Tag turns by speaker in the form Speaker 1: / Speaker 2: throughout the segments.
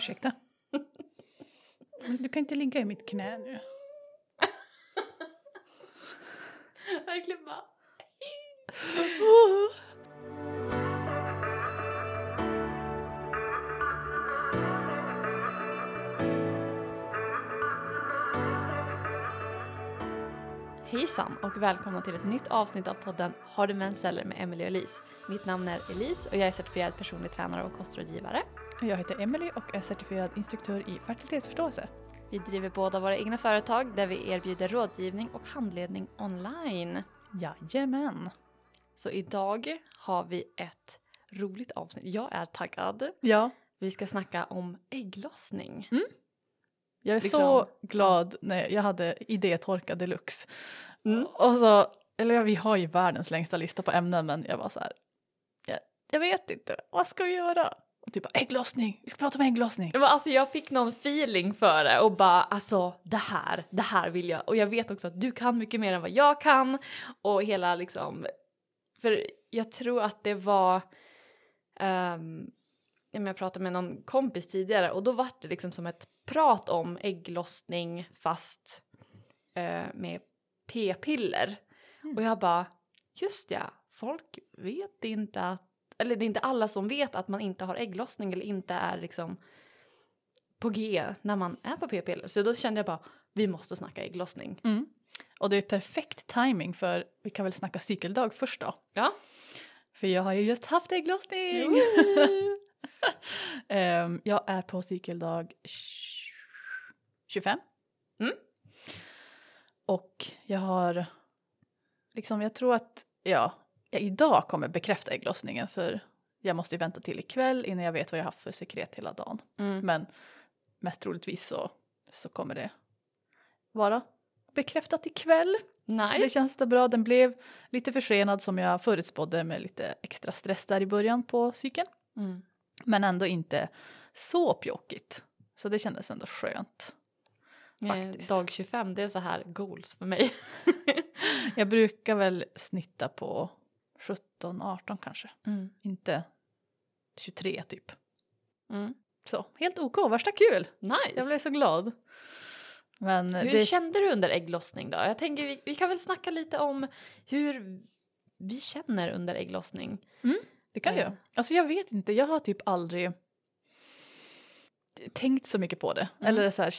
Speaker 1: Ursäkta. Du kan inte ligga i mitt knä nu.
Speaker 2: Verkligen bara. Hejsan och välkomna till ett nytt avsnitt av podden Har du mens eller med Emily och Elise. Mitt namn är Elise och jag är certifierad personlig tränare och kostrådgivare.
Speaker 1: Jag heter Emily och är certifierad instruktör i fertilitetsförståelse.
Speaker 2: Vi driver båda våra egna företag där vi erbjuder rådgivning och handledning online.
Speaker 1: Jajamän.
Speaker 2: Så idag har vi ett roligt avsnitt. Jag är taggad.
Speaker 1: Ja,
Speaker 2: Vi ska snacka om ägglossning.
Speaker 1: jag är
Speaker 2: Liksom,
Speaker 1: så glad när jag hade idétorka deluxe.
Speaker 2: Mm.
Speaker 1: Och så, eller vi har ju världens längsta lista på ämnen men jag var så här. Jag, jag vet inte, vad ska vi göra? Och typ ägglossning, vi ska prata om ägglossning.
Speaker 2: Men alltså jag fick någon feeling för det och bara alltså det här, det här vill jag. Och jag vet också att du kan mycket mer än vad jag kan och hela liksom. För jag tror att det var. Um, jag pratade med någon kompis tidigare och då var det liksom som ett prat om ägglossning fast eh, med p-piller.
Speaker 1: Mm.
Speaker 2: Och jag bara just ja, folk vet inte att eller det är inte alla som vet att man inte har ägglossning eller inte är liksom på G när man är på p-piller. Så då kände jag bara, vi måste snacka ägglossning.
Speaker 1: Mm. Och det är perfekt timing för vi kan väl snacka cykeldag först då.
Speaker 2: Ja.
Speaker 1: För jag har ju just haft ägglossning! Ehm, jag är på cykeldag tj- 25.
Speaker 2: Mm.
Speaker 1: Och jag har liksom, jag tror att ja, jag idag kommer bekräfta ägglossningen för jag måste ju vänta till ikväll innan jag vet vad jag har haft för sekret hela dagen.
Speaker 2: Mm.
Speaker 1: Men mest troligtvis så, så kommer det vara bekräftat ikväll.
Speaker 2: Nice.
Speaker 1: Det känns det bra. Den blev lite försenad som jag förutspådde med lite extra stress där i början på cykeln.
Speaker 2: Mm.
Speaker 1: Men ändå inte så pjockigt. Så det kändes ändå skönt. Faktiskt.
Speaker 2: Dag 25, det är så här goals för mig.
Speaker 1: Jag brukar väl snitta på 17-18 kanske.
Speaker 2: Mm.
Speaker 1: Inte 23 typ.
Speaker 2: Mm.
Speaker 1: Så helt OK, värsta kul!
Speaker 2: Nice.
Speaker 1: Jag blev så glad. Men
Speaker 2: Hur
Speaker 1: det,
Speaker 2: kände du under ägglossning då? Jag tänker vi, vi kan väl snacka lite om hur vi känner under ägglossning.
Speaker 1: det kan
Speaker 2: eh.
Speaker 1: jag. Alltså jag vet inte, jag har typ aldrig tänkt så mycket på det.
Speaker 2: Mm.
Speaker 1: Eller så här,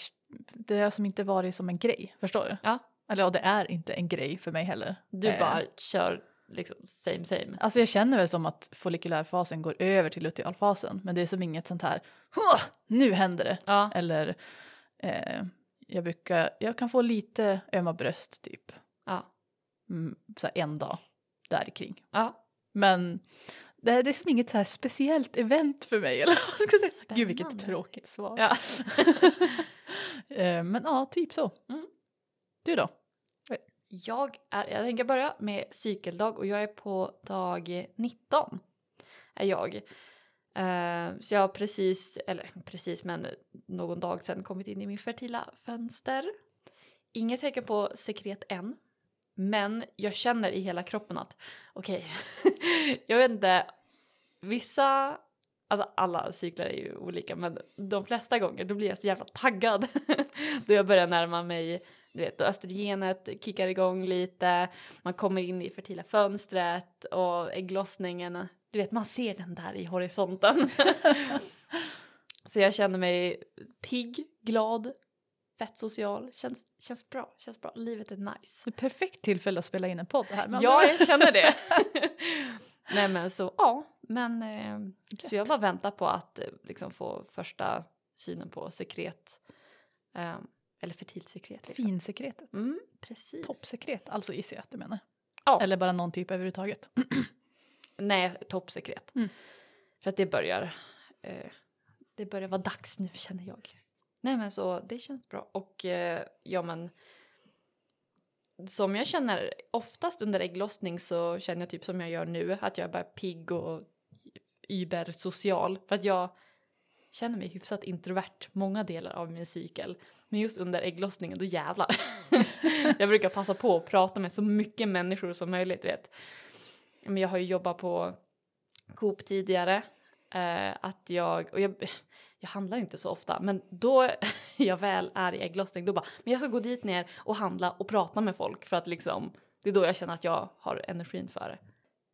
Speaker 1: det har som inte varit som en grej, förstår du?
Speaker 2: Ja.
Speaker 1: Eller ja, det är inte en grej för mig heller.
Speaker 2: Du
Speaker 1: Eh,
Speaker 2: bara kör liksom same same.
Speaker 1: Alltså jag känner väl som att follikulärfasen går över till lutealfasen men det är som inget sånt här "Huh, nu händer det.
Speaker 2: Ja.
Speaker 1: Eller eh, jag brukar, jag kan få lite ömma bröst typ
Speaker 2: Ja.
Speaker 1: mm, så en dag där kring.
Speaker 2: Ja.
Speaker 1: Men det är, det är som inget så här speciellt event för mig eller vad ska säga. Gud vilket
Speaker 2: Spännande.
Speaker 1: tråkigt svar.
Speaker 2: ja.
Speaker 1: eh, men ja, typ så.
Speaker 2: Mm.
Speaker 1: Du då?
Speaker 2: Jag, är, jag tänker börja med cykeldag och jag är på dag 19. Är jag. Uh, så jag har precis, eller precis men någon dag sedan kommit in i min fertila fönster. Inget tecken på sekret än. Men jag känner i hela kroppen att okej, jag vet inte, vissa, alltså alla cyklar är ju olika men de flesta gånger då blir jag så jävla taggad då jag börjar närma mig du vet, östrogenet kickar igång lite, man kommer in i fertila fönstret och ägglossningen, du vet man ser den där i horisonten. Så jag känner mig pigg, glad, fett social, känns, känns bra, känns bra, livet är nice.
Speaker 1: Det är perfekt tillfälle att spela in en podd här.
Speaker 2: Ja, jag känner det. Nej men så ja, men eh, så jag bara väntar på att eh, liksom få första synen på sekret. Eh, eller fertilsekret. Liksom.
Speaker 1: Finsekretet.
Speaker 2: Mm, precis.
Speaker 1: Toppsekret, alltså gissar jag att du menar.
Speaker 2: Ja.
Speaker 1: Eller bara någon typ överhuvudtaget.
Speaker 2: Nej, toppsekret.
Speaker 1: Mm.
Speaker 2: För att det börjar, eh, det börjar vara dags nu känner jag. Nej men så det känns bra och eh, ja men som jag känner oftast under ägglossning så känner jag typ som jag gör nu att jag är bara pigg och yber social för att jag känner mig hyfsat introvert många delar av min cykel men just under ägglossningen då jävlar. jag brukar passa på att prata med så mycket människor som möjligt vet. Men jag har ju jobbat på Coop tidigare. Eh, att jag, och jag, jag handlar inte så ofta men då jag väl är i ägglossning då bara men jag ska gå dit ner och handla och prata med folk för att liksom det är då jag känner att jag har energin för det.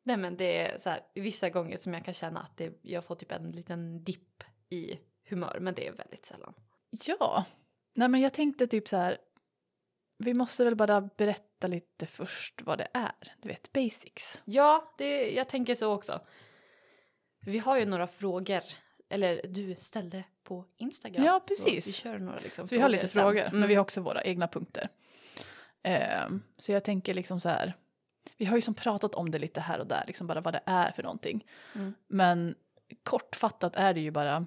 Speaker 2: Nej men det är så här vissa gånger som jag kan känna att det, jag får typ en liten dipp i humör men det är väldigt sällan.
Speaker 1: Ja, nej men jag tänkte typ så här. Vi måste väl bara berätta lite först vad det är, du vet basics.
Speaker 2: Ja, det, jag tänker så också. Vi har ju några frågor, eller du ställde på Instagram.
Speaker 1: Ja,
Speaker 2: Så
Speaker 1: precis.
Speaker 2: vi kör några liksom
Speaker 1: Så vi har lite
Speaker 2: sen.
Speaker 1: frågor,
Speaker 2: Mm.
Speaker 1: men vi har också våra egna punkter. Ehm, så jag tänker liksom så här. Vi har ju som pratat om det lite här och där, liksom bara vad det är för någonting.
Speaker 2: Mm.
Speaker 1: Men kortfattat är det ju bara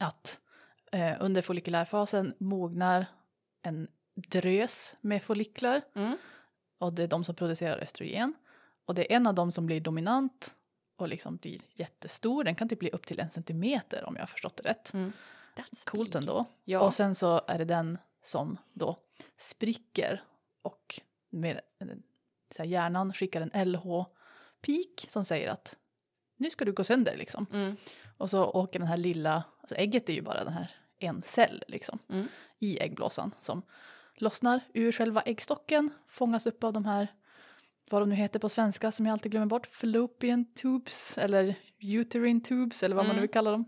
Speaker 1: att eh, under follikulärfasen mognar en drös med folliklar
Speaker 2: Mm.
Speaker 1: och det är de som producerar östrogen. Och det är en av dem som blir dominant och liksom blir jättestor. Den kan typ bli upp till en centimeter om jag har förstått det rätt.
Speaker 2: Mm. That's
Speaker 1: Coolt
Speaker 2: big.
Speaker 1: ändå.
Speaker 2: Ja.
Speaker 1: Och sen så är det den som då spricker och med en- så här, hjärnan skickar en LH-pik som säger att nu ska du gå sönder liksom.
Speaker 2: Mm.
Speaker 1: Och så åker den här lilla, alltså ägget är ju bara den här en cell liksom
Speaker 2: Mm.
Speaker 1: i äggblåsan som lossnar ur själva äggstocken, fångas upp av de här, vad de nu heter på svenska som jag alltid glömmer bort, fallopian tubes eller uterine tubes eller vad man nu
Speaker 2: Mm.
Speaker 1: vill kalla dem.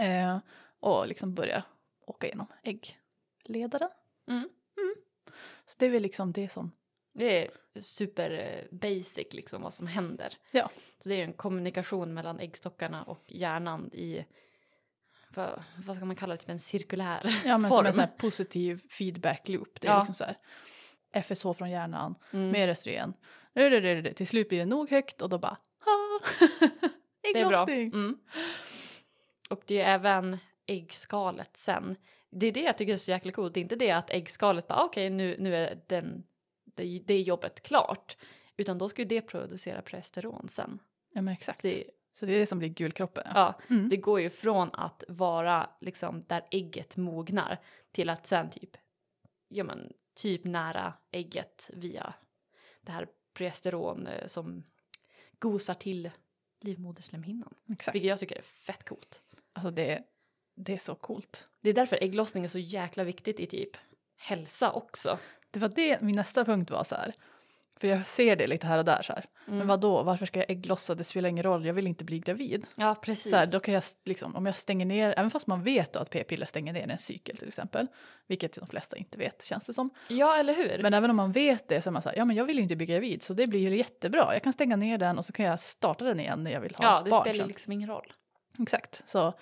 Speaker 1: Eh, och liksom börja åka igenom äggledaren.
Speaker 2: Mm.
Speaker 1: Så det är väl liksom det som,
Speaker 2: Det är super eh, basic liksom vad som händer.
Speaker 1: Ja.
Speaker 2: Så det är en kommunikation mellan äggstockarna och hjärnan i vad, vad ska man kalla det, typ en cirkulär
Speaker 1: ja men som
Speaker 2: form.
Speaker 1: en sån här positiv feedback loop. Det är
Speaker 2: Ja.
Speaker 1: liksom så här FSH från hjärnan,
Speaker 2: Mm.
Speaker 1: mer östrogen. Till slut blir det nog högt och då bara ha!
Speaker 2: Det är bra. Mm. Och det är även äggskalet sen. Det är det jag tycker är så jäkla coolt. Det är inte det att äggskalet bara okej nu, nu är den, det, det jobbet klart. Utan då ska ju det producera progesteron sen.
Speaker 1: Ja men exakt.
Speaker 2: Så det,
Speaker 1: Så det är det som blir gulkroppen. Ja.
Speaker 2: ja,
Speaker 1: Mm.
Speaker 2: det går ju från att vara liksom där ägget mognar till att sen typ, ja men typ nära ägget via det här progesteron eh, som gosar till livmoderslemhinnan.
Speaker 1: Exakt.
Speaker 2: Vilket jag tycker är fett coolt.
Speaker 1: Alltså det, det är så coolt.
Speaker 2: Det är därför ägglossning är så jäkla viktigt i typ hälsa också.
Speaker 1: Det var det min nästa punkt var så här. För jag ser det lite här och där så här.
Speaker 2: Mm.
Speaker 1: Men vad då? varför ska jag ägglossa? Det spelar ingen roll, jag vill inte bli gravid.
Speaker 2: Ja precis.
Speaker 1: Så här, då kan jag liksom, om jag stänger ner, även fast man vet då att p-piller stänger ner en cykel till exempel, vilket de flesta inte vet känns det som.
Speaker 2: Ja eller hur?
Speaker 1: Men även om man vet det så är man så här, ja men jag vill ju inte bli gravid så det blir ju jättebra. Jag kan stänga ner den och så kan jag starta den igen när jag vill ha
Speaker 2: ja det
Speaker 1: barn
Speaker 2: spelar
Speaker 1: sen.
Speaker 2: liksom ingen roll.
Speaker 1: Exakt, så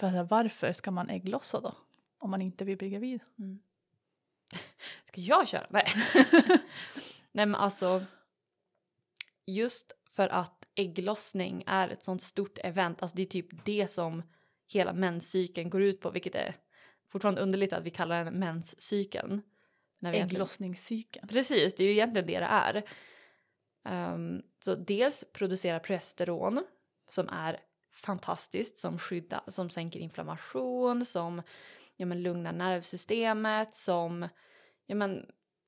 Speaker 1: för varför ska man ägglossa då? Om man inte vill bli gravid?
Speaker 2: Mm. Ska jag köra? Nej. Nej men alltså. Just för att ägglossning är ett sånt stort event. Alltså det är typ det som hela menscykeln går ut på. Vilket är fortfarande underligt att vi kallar den menscykeln. när vi egentligen-
Speaker 1: Ägglossningscykeln.
Speaker 2: Precis, det är ju egentligen det det är. Ehm, så dels producerar progesteron som är fantastiskt som skyddar, som sänker inflammation, som ja, men, lugnar nervsystemet, som ja, men,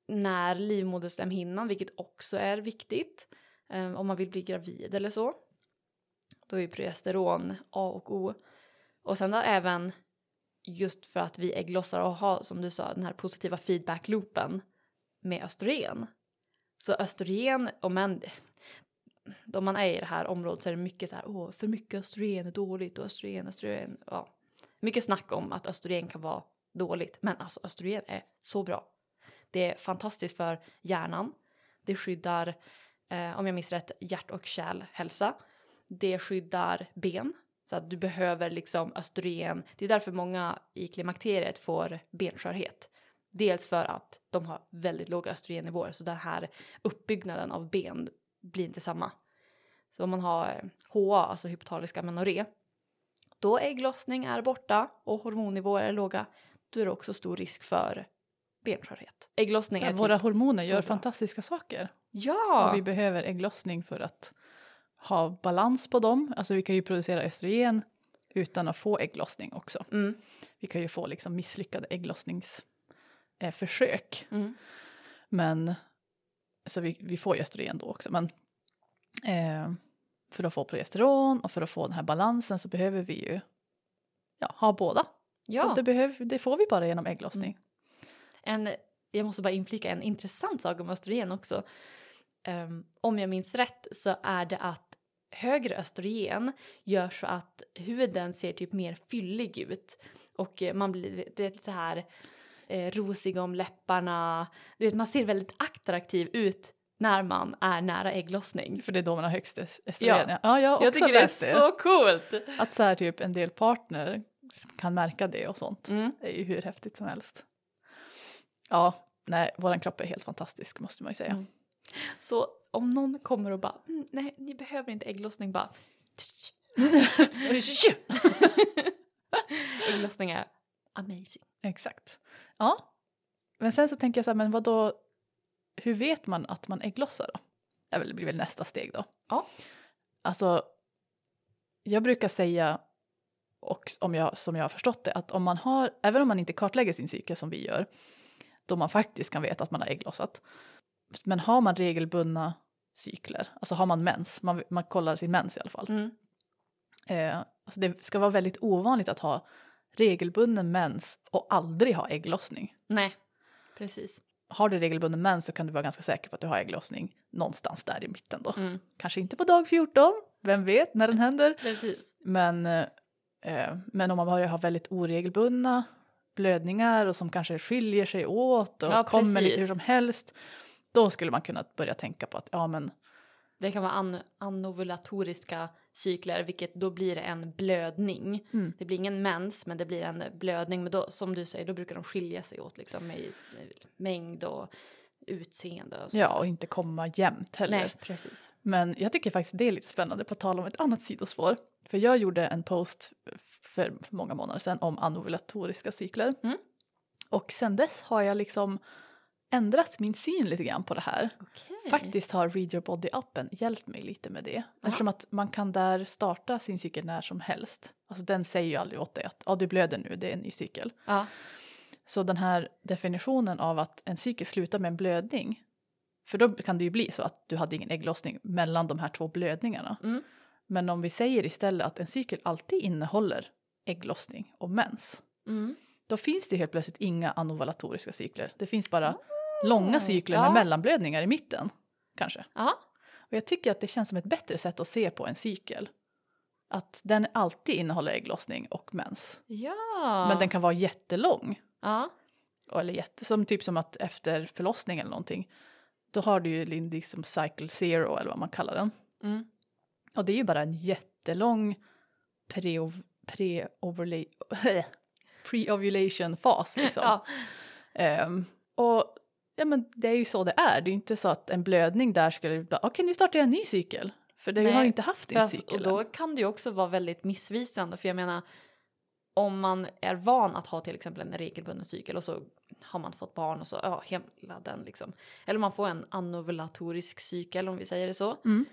Speaker 2: när livmoderslemhinnan, vilket också är viktigt eh, om man vill bli gravid eller så. Då är ju progesteron A och O. Och sen då även just för att vi ägglossar och har som du sa den här positiva feedback-loopen med östrogen. Så östrogen, om man, om man är i det här området så är det mycket så här, åh, för mycket östrogen är dåligt och östrogen, östrogen, ja. Mycket snack om att östrogen kan vara dåligt, men alltså östrogen är så bra. Det är fantastiskt för hjärnan. Det skyddar, eh, om jag minns rätt, hjärt och kärlhälsa. Det skyddar ben. Så att du behöver liksom östrogen. Det är därför många i klimakteriet får benskörhet. Dels för att de har väldigt låga östrogennivåer så den här uppbyggnaden av ben blir inte samma. Så om man har eh, HA, alltså hypotalisk amenorré, då ägglossning är borta och hormonnivåer är låga, då är det också stor risk för benskörhet. Ägglossning är
Speaker 1: Ja,
Speaker 2: typ,
Speaker 1: våra hormoner gör
Speaker 2: bra.
Speaker 1: fantastiska saker.
Speaker 2: ja!
Speaker 1: Och vi behöver ägglossning för att ha balans på dem. Alltså vi kan ju producera östrogen utan att få ägglossning också.
Speaker 2: Mm,
Speaker 1: Vi kan ju få liksom misslyckade ägglossningsförsök. Eh,
Speaker 2: mm,
Speaker 1: men så vi, vi får ju östrogen då också. Men eh, för att få progesteron och för att få den här balansen så behöver vi ju ja, ha båda.
Speaker 2: Ja,
Speaker 1: Och det, behöv, det får vi bara genom ägglossning.
Speaker 2: en, jag måste bara inflika en intressant sak om östrogen också. Ehm, om jag minns rätt så är det att högre östrogen gör så att huden ser typ mer fyllig ut och eh, man blir det är så här eh, rosig om läpparna. Du vet, man ser väldigt attraktiv ut när man är nära ägglossning.
Speaker 1: För det är då man har högst östrogen.
Speaker 2: Ja.
Speaker 1: Ja, jag har
Speaker 2: Jag tycker det är
Speaker 1: det.
Speaker 2: så coolt!
Speaker 1: Att så här typ en del partner kan märka det och sånt.
Speaker 2: Mm.
Speaker 1: Det är ju hur häftigt som helst. Ja, nej, våran kropp är helt fantastisk måste man ju säga.
Speaker 2: Mm. Så om någon kommer och bara mm, nej ni behöver inte ägglossning bara ägglossning är amazing.
Speaker 1: Exakt. Ja, men sen så tänker jag så här, men vad då? Hur vet man att man ägglossar då? Det blir väl nästa steg då.
Speaker 2: Ja.
Speaker 1: Alltså, jag brukar säga, och om jag, som jag har förstått det, att om man har, även om man inte kartlägger sin cykel som vi gör, då man faktiskt kan veta att man har ägglossat, men har man regelbundna cykler, alltså har man mens, man, man kollar sin mens i alla fall,
Speaker 2: Mm.
Speaker 1: Eh, alltså det ska vara väldigt ovanligt att ha regelbunden mens och aldrig ha ägglossning.
Speaker 2: Nej, precis.
Speaker 1: Har du regelbunden mens så kan du vara ganska säker på att du har ägglossning någonstans där i mitten då.
Speaker 2: Mm.
Speaker 1: Kanske inte på dag 14, vem vet när den händer.
Speaker 2: Precis.
Speaker 1: Men, eh, men om man börjar ha väldigt oregelbundna blödningar och som kanske skiljer sig åt och
Speaker 2: Ja,
Speaker 1: kommer lite
Speaker 2: precis.
Speaker 1: hur som helst. Då skulle man kunna börja tänka på att ja men
Speaker 2: Det kan vara an- anovulatoriska cykler vilket då blir det en blödning.
Speaker 1: Mm.
Speaker 2: Det blir ingen mens men det blir en blödning men då som du säger då brukar de skilja sig åt liksom med med mängd och utseende och
Speaker 1: ja och inte komma jämt heller.
Speaker 2: Nej, precis.
Speaker 1: Men jag tycker faktiskt det är lite spännande på tal om ett annat sidospår. För jag gjorde en post för många månader sedan om anovulatoriska cykler.
Speaker 2: Mm.
Speaker 1: Och sen dess har jag liksom ändrat min syn lite grann på det här.
Speaker 2: Okej.
Speaker 1: Faktiskt har Read Your Body-appen hjälpt mig lite med det. Eftersom att man kan där starta sin cykel när som helst. Alltså den säger ju aldrig åt dig att ja, du blöder nu, det är en ny cykel.
Speaker 2: Ja.
Speaker 1: Så den här definitionen av att en cykel slutar med en blödning. För då kan det ju bli så att du hade ingen ägglossning mellan de här två blödningarna.
Speaker 2: Mm.
Speaker 1: Men om vi säger istället att en cykel alltid innehåller ägglossning och mens.
Speaker 2: Mm.
Speaker 1: Då finns det helt plötsligt inga anovulatoriska cykler. Det finns bara långa cykler
Speaker 2: ja.
Speaker 1: med mellanblödningar i mitten. Kanske.
Speaker 2: Ja.
Speaker 1: Och jag tycker att det känns som ett bättre sätt att se på en cykel. Att den alltid innehåller ägglossning och mens.
Speaker 2: Ja.
Speaker 1: Men den kan vara jättelång.
Speaker 2: Ja.
Speaker 1: Eller jätte, som typ som att efter förlossning eller någonting. Då har du ju liksom cycle zero eller vad man kallar den.
Speaker 2: Mm.
Speaker 1: Och det är ju bara en jättelång pre-ovulation fas liksom.
Speaker 2: Ja.
Speaker 1: Ehm, och ja men det är ju så det är. Det är ju inte så att en blödning där skulle bara okej nu startar jag en ny cykel. För det
Speaker 2: Nej,
Speaker 1: har ju inte haft din
Speaker 2: alltså, och
Speaker 1: cykel
Speaker 2: då kan det ju också vara väldigt missvisande för jag menar om man är van att ha till exempel en regelbunden cykel och så har man fått barn och så ja, hela den liksom. Eller man får en anovulatorisk cykel om vi säger det så.
Speaker 1: Mm.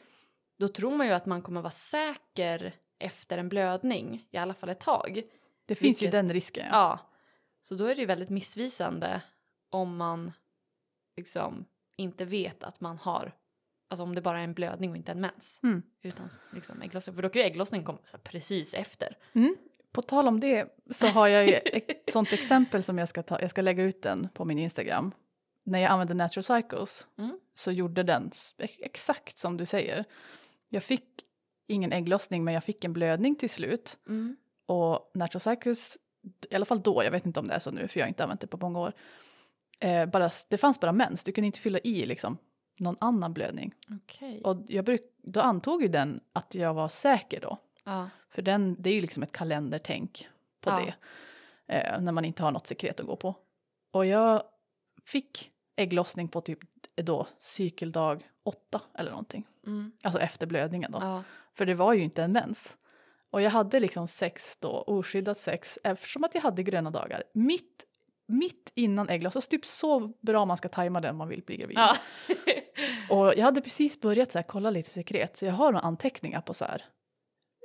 Speaker 2: Då tror man ju att man kommer vara säker efter en blödning i alla fall ett tag.
Speaker 1: Det finns ju
Speaker 2: Vilket-
Speaker 1: den risken. Ja.
Speaker 2: Ja. Så då är det ju väldigt missvisande om man liksom inte vet att man har Alltså om det bara är en blödning och inte en mens.
Speaker 1: Mm.
Speaker 2: Utan liksom ägglossning. För då kan ju ägglossningen komma precis efter.
Speaker 1: Mm. På tal om det så har jag ju ett sånt exempel som jag ska ta. Jag ska lägga ut den på min Instagram. När jag använde Natural Cycles
Speaker 2: Mm.
Speaker 1: så gjorde den exakt som du säger. Jag fick ingen ägglossning men jag fick en blödning till slut.
Speaker 2: Mm.
Speaker 1: Och Natural Cycles, i alla fall då, jag vet inte om det är så nu för jag har inte använt det på många år. Eh, bara, det fanns bara mens, du kunde inte fylla i liksom någon annan blödning.
Speaker 2: Okej.
Speaker 1: Och jag bruk, då antog ju den att jag var säker då.
Speaker 2: Ja.
Speaker 1: För den, det är ju liksom ett kalendertänk på
Speaker 2: Ja.
Speaker 1: det. Eh, när man inte har något sekret att gå på. Och jag fick ägglossning på typ då cykeldag åtta eller någonting.
Speaker 2: Mm.
Speaker 1: Alltså efter blödningen då.
Speaker 2: Ja.
Speaker 1: För det var ju inte en mens. Och jag hade liksom sex då, oskyddat sex, eftersom att jag hade gröna dagar. Mitt, mitt innan ägglossning, alltså typ så bra man ska tajma den man vill bli gravid.
Speaker 2: ja.
Speaker 1: Och jag hade precis börjat så här, kolla lite sekret, så jag har några anteckningar på så här.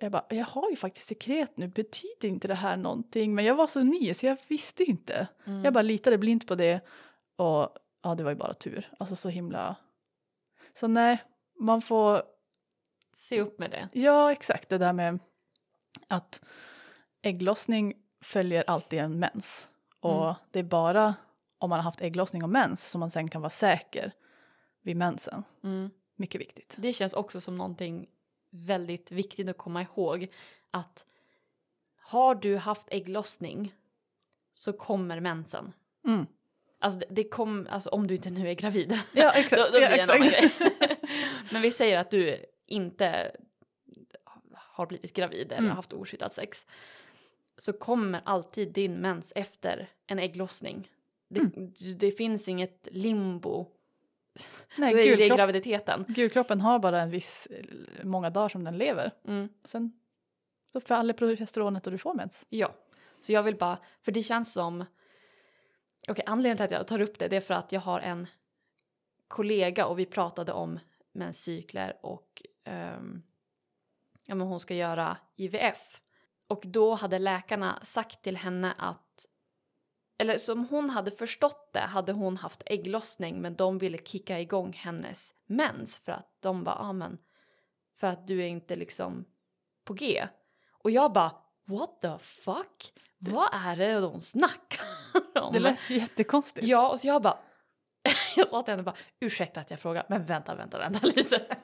Speaker 1: Jag bara, jag har ju faktiskt sekret nu, betyder inte det här någonting? Men jag var så ny så jag visste inte.
Speaker 2: Mm.
Speaker 1: Jag bara litade blint på det och ja, det var ju bara tur. Alltså så himla... Så nej, man får
Speaker 2: Se upp med det.
Speaker 1: Ja, exakt det där med att ägglossning följer alltid en mens. Och
Speaker 2: Mm.
Speaker 1: det är bara om man har haft ägglossning och mens som man sen kan vara säker vid mensen.
Speaker 2: Mm.
Speaker 1: Mycket viktigt.
Speaker 2: Det känns också som någonting väldigt viktigt att komma ihåg att har du haft ägglossning så kommer mensen.
Speaker 1: Mm.
Speaker 2: Alltså det, det kom, alltså om du inte nu är gravid.
Speaker 1: Ja exakt.
Speaker 2: då, då blir
Speaker 1: ja, exakt.
Speaker 2: grej. Men vi säger att du inte har blivit gravid eller
Speaker 1: Mm.
Speaker 2: haft oskyddat sex. Så kommer alltid din mens efter en ägglossning. Det,
Speaker 1: Mm.
Speaker 2: det finns inget limbo.
Speaker 1: Nej,
Speaker 2: Då är det graviditeten.
Speaker 1: gulkroppen har bara en viss, eh, många dagar som den lever.
Speaker 2: Mm.
Speaker 1: Sen så faller progesteronet och du får mens.
Speaker 2: Ja, så jag vill bara, för det känns som, okej anledningen till att jag tar upp det, det är för att jag har en kollega och vi pratade om menscykler och ehm, ja men hon ska göra IVF. Och då hade läkarna sagt till henne att, eller som hon hade förstått det hade hon haft ägglossning men de ville kicka igång hennes mens för att de bara, ja men för att du är inte liksom på G. Och jag bara, what the fuck? Vad är det de snackar om?
Speaker 1: Det lät ju jättekonstigt.
Speaker 2: Ja, och så jag bara, jag sa till henne bara, ursäkta att jag frågar, men vänta, vänta, vänta lite.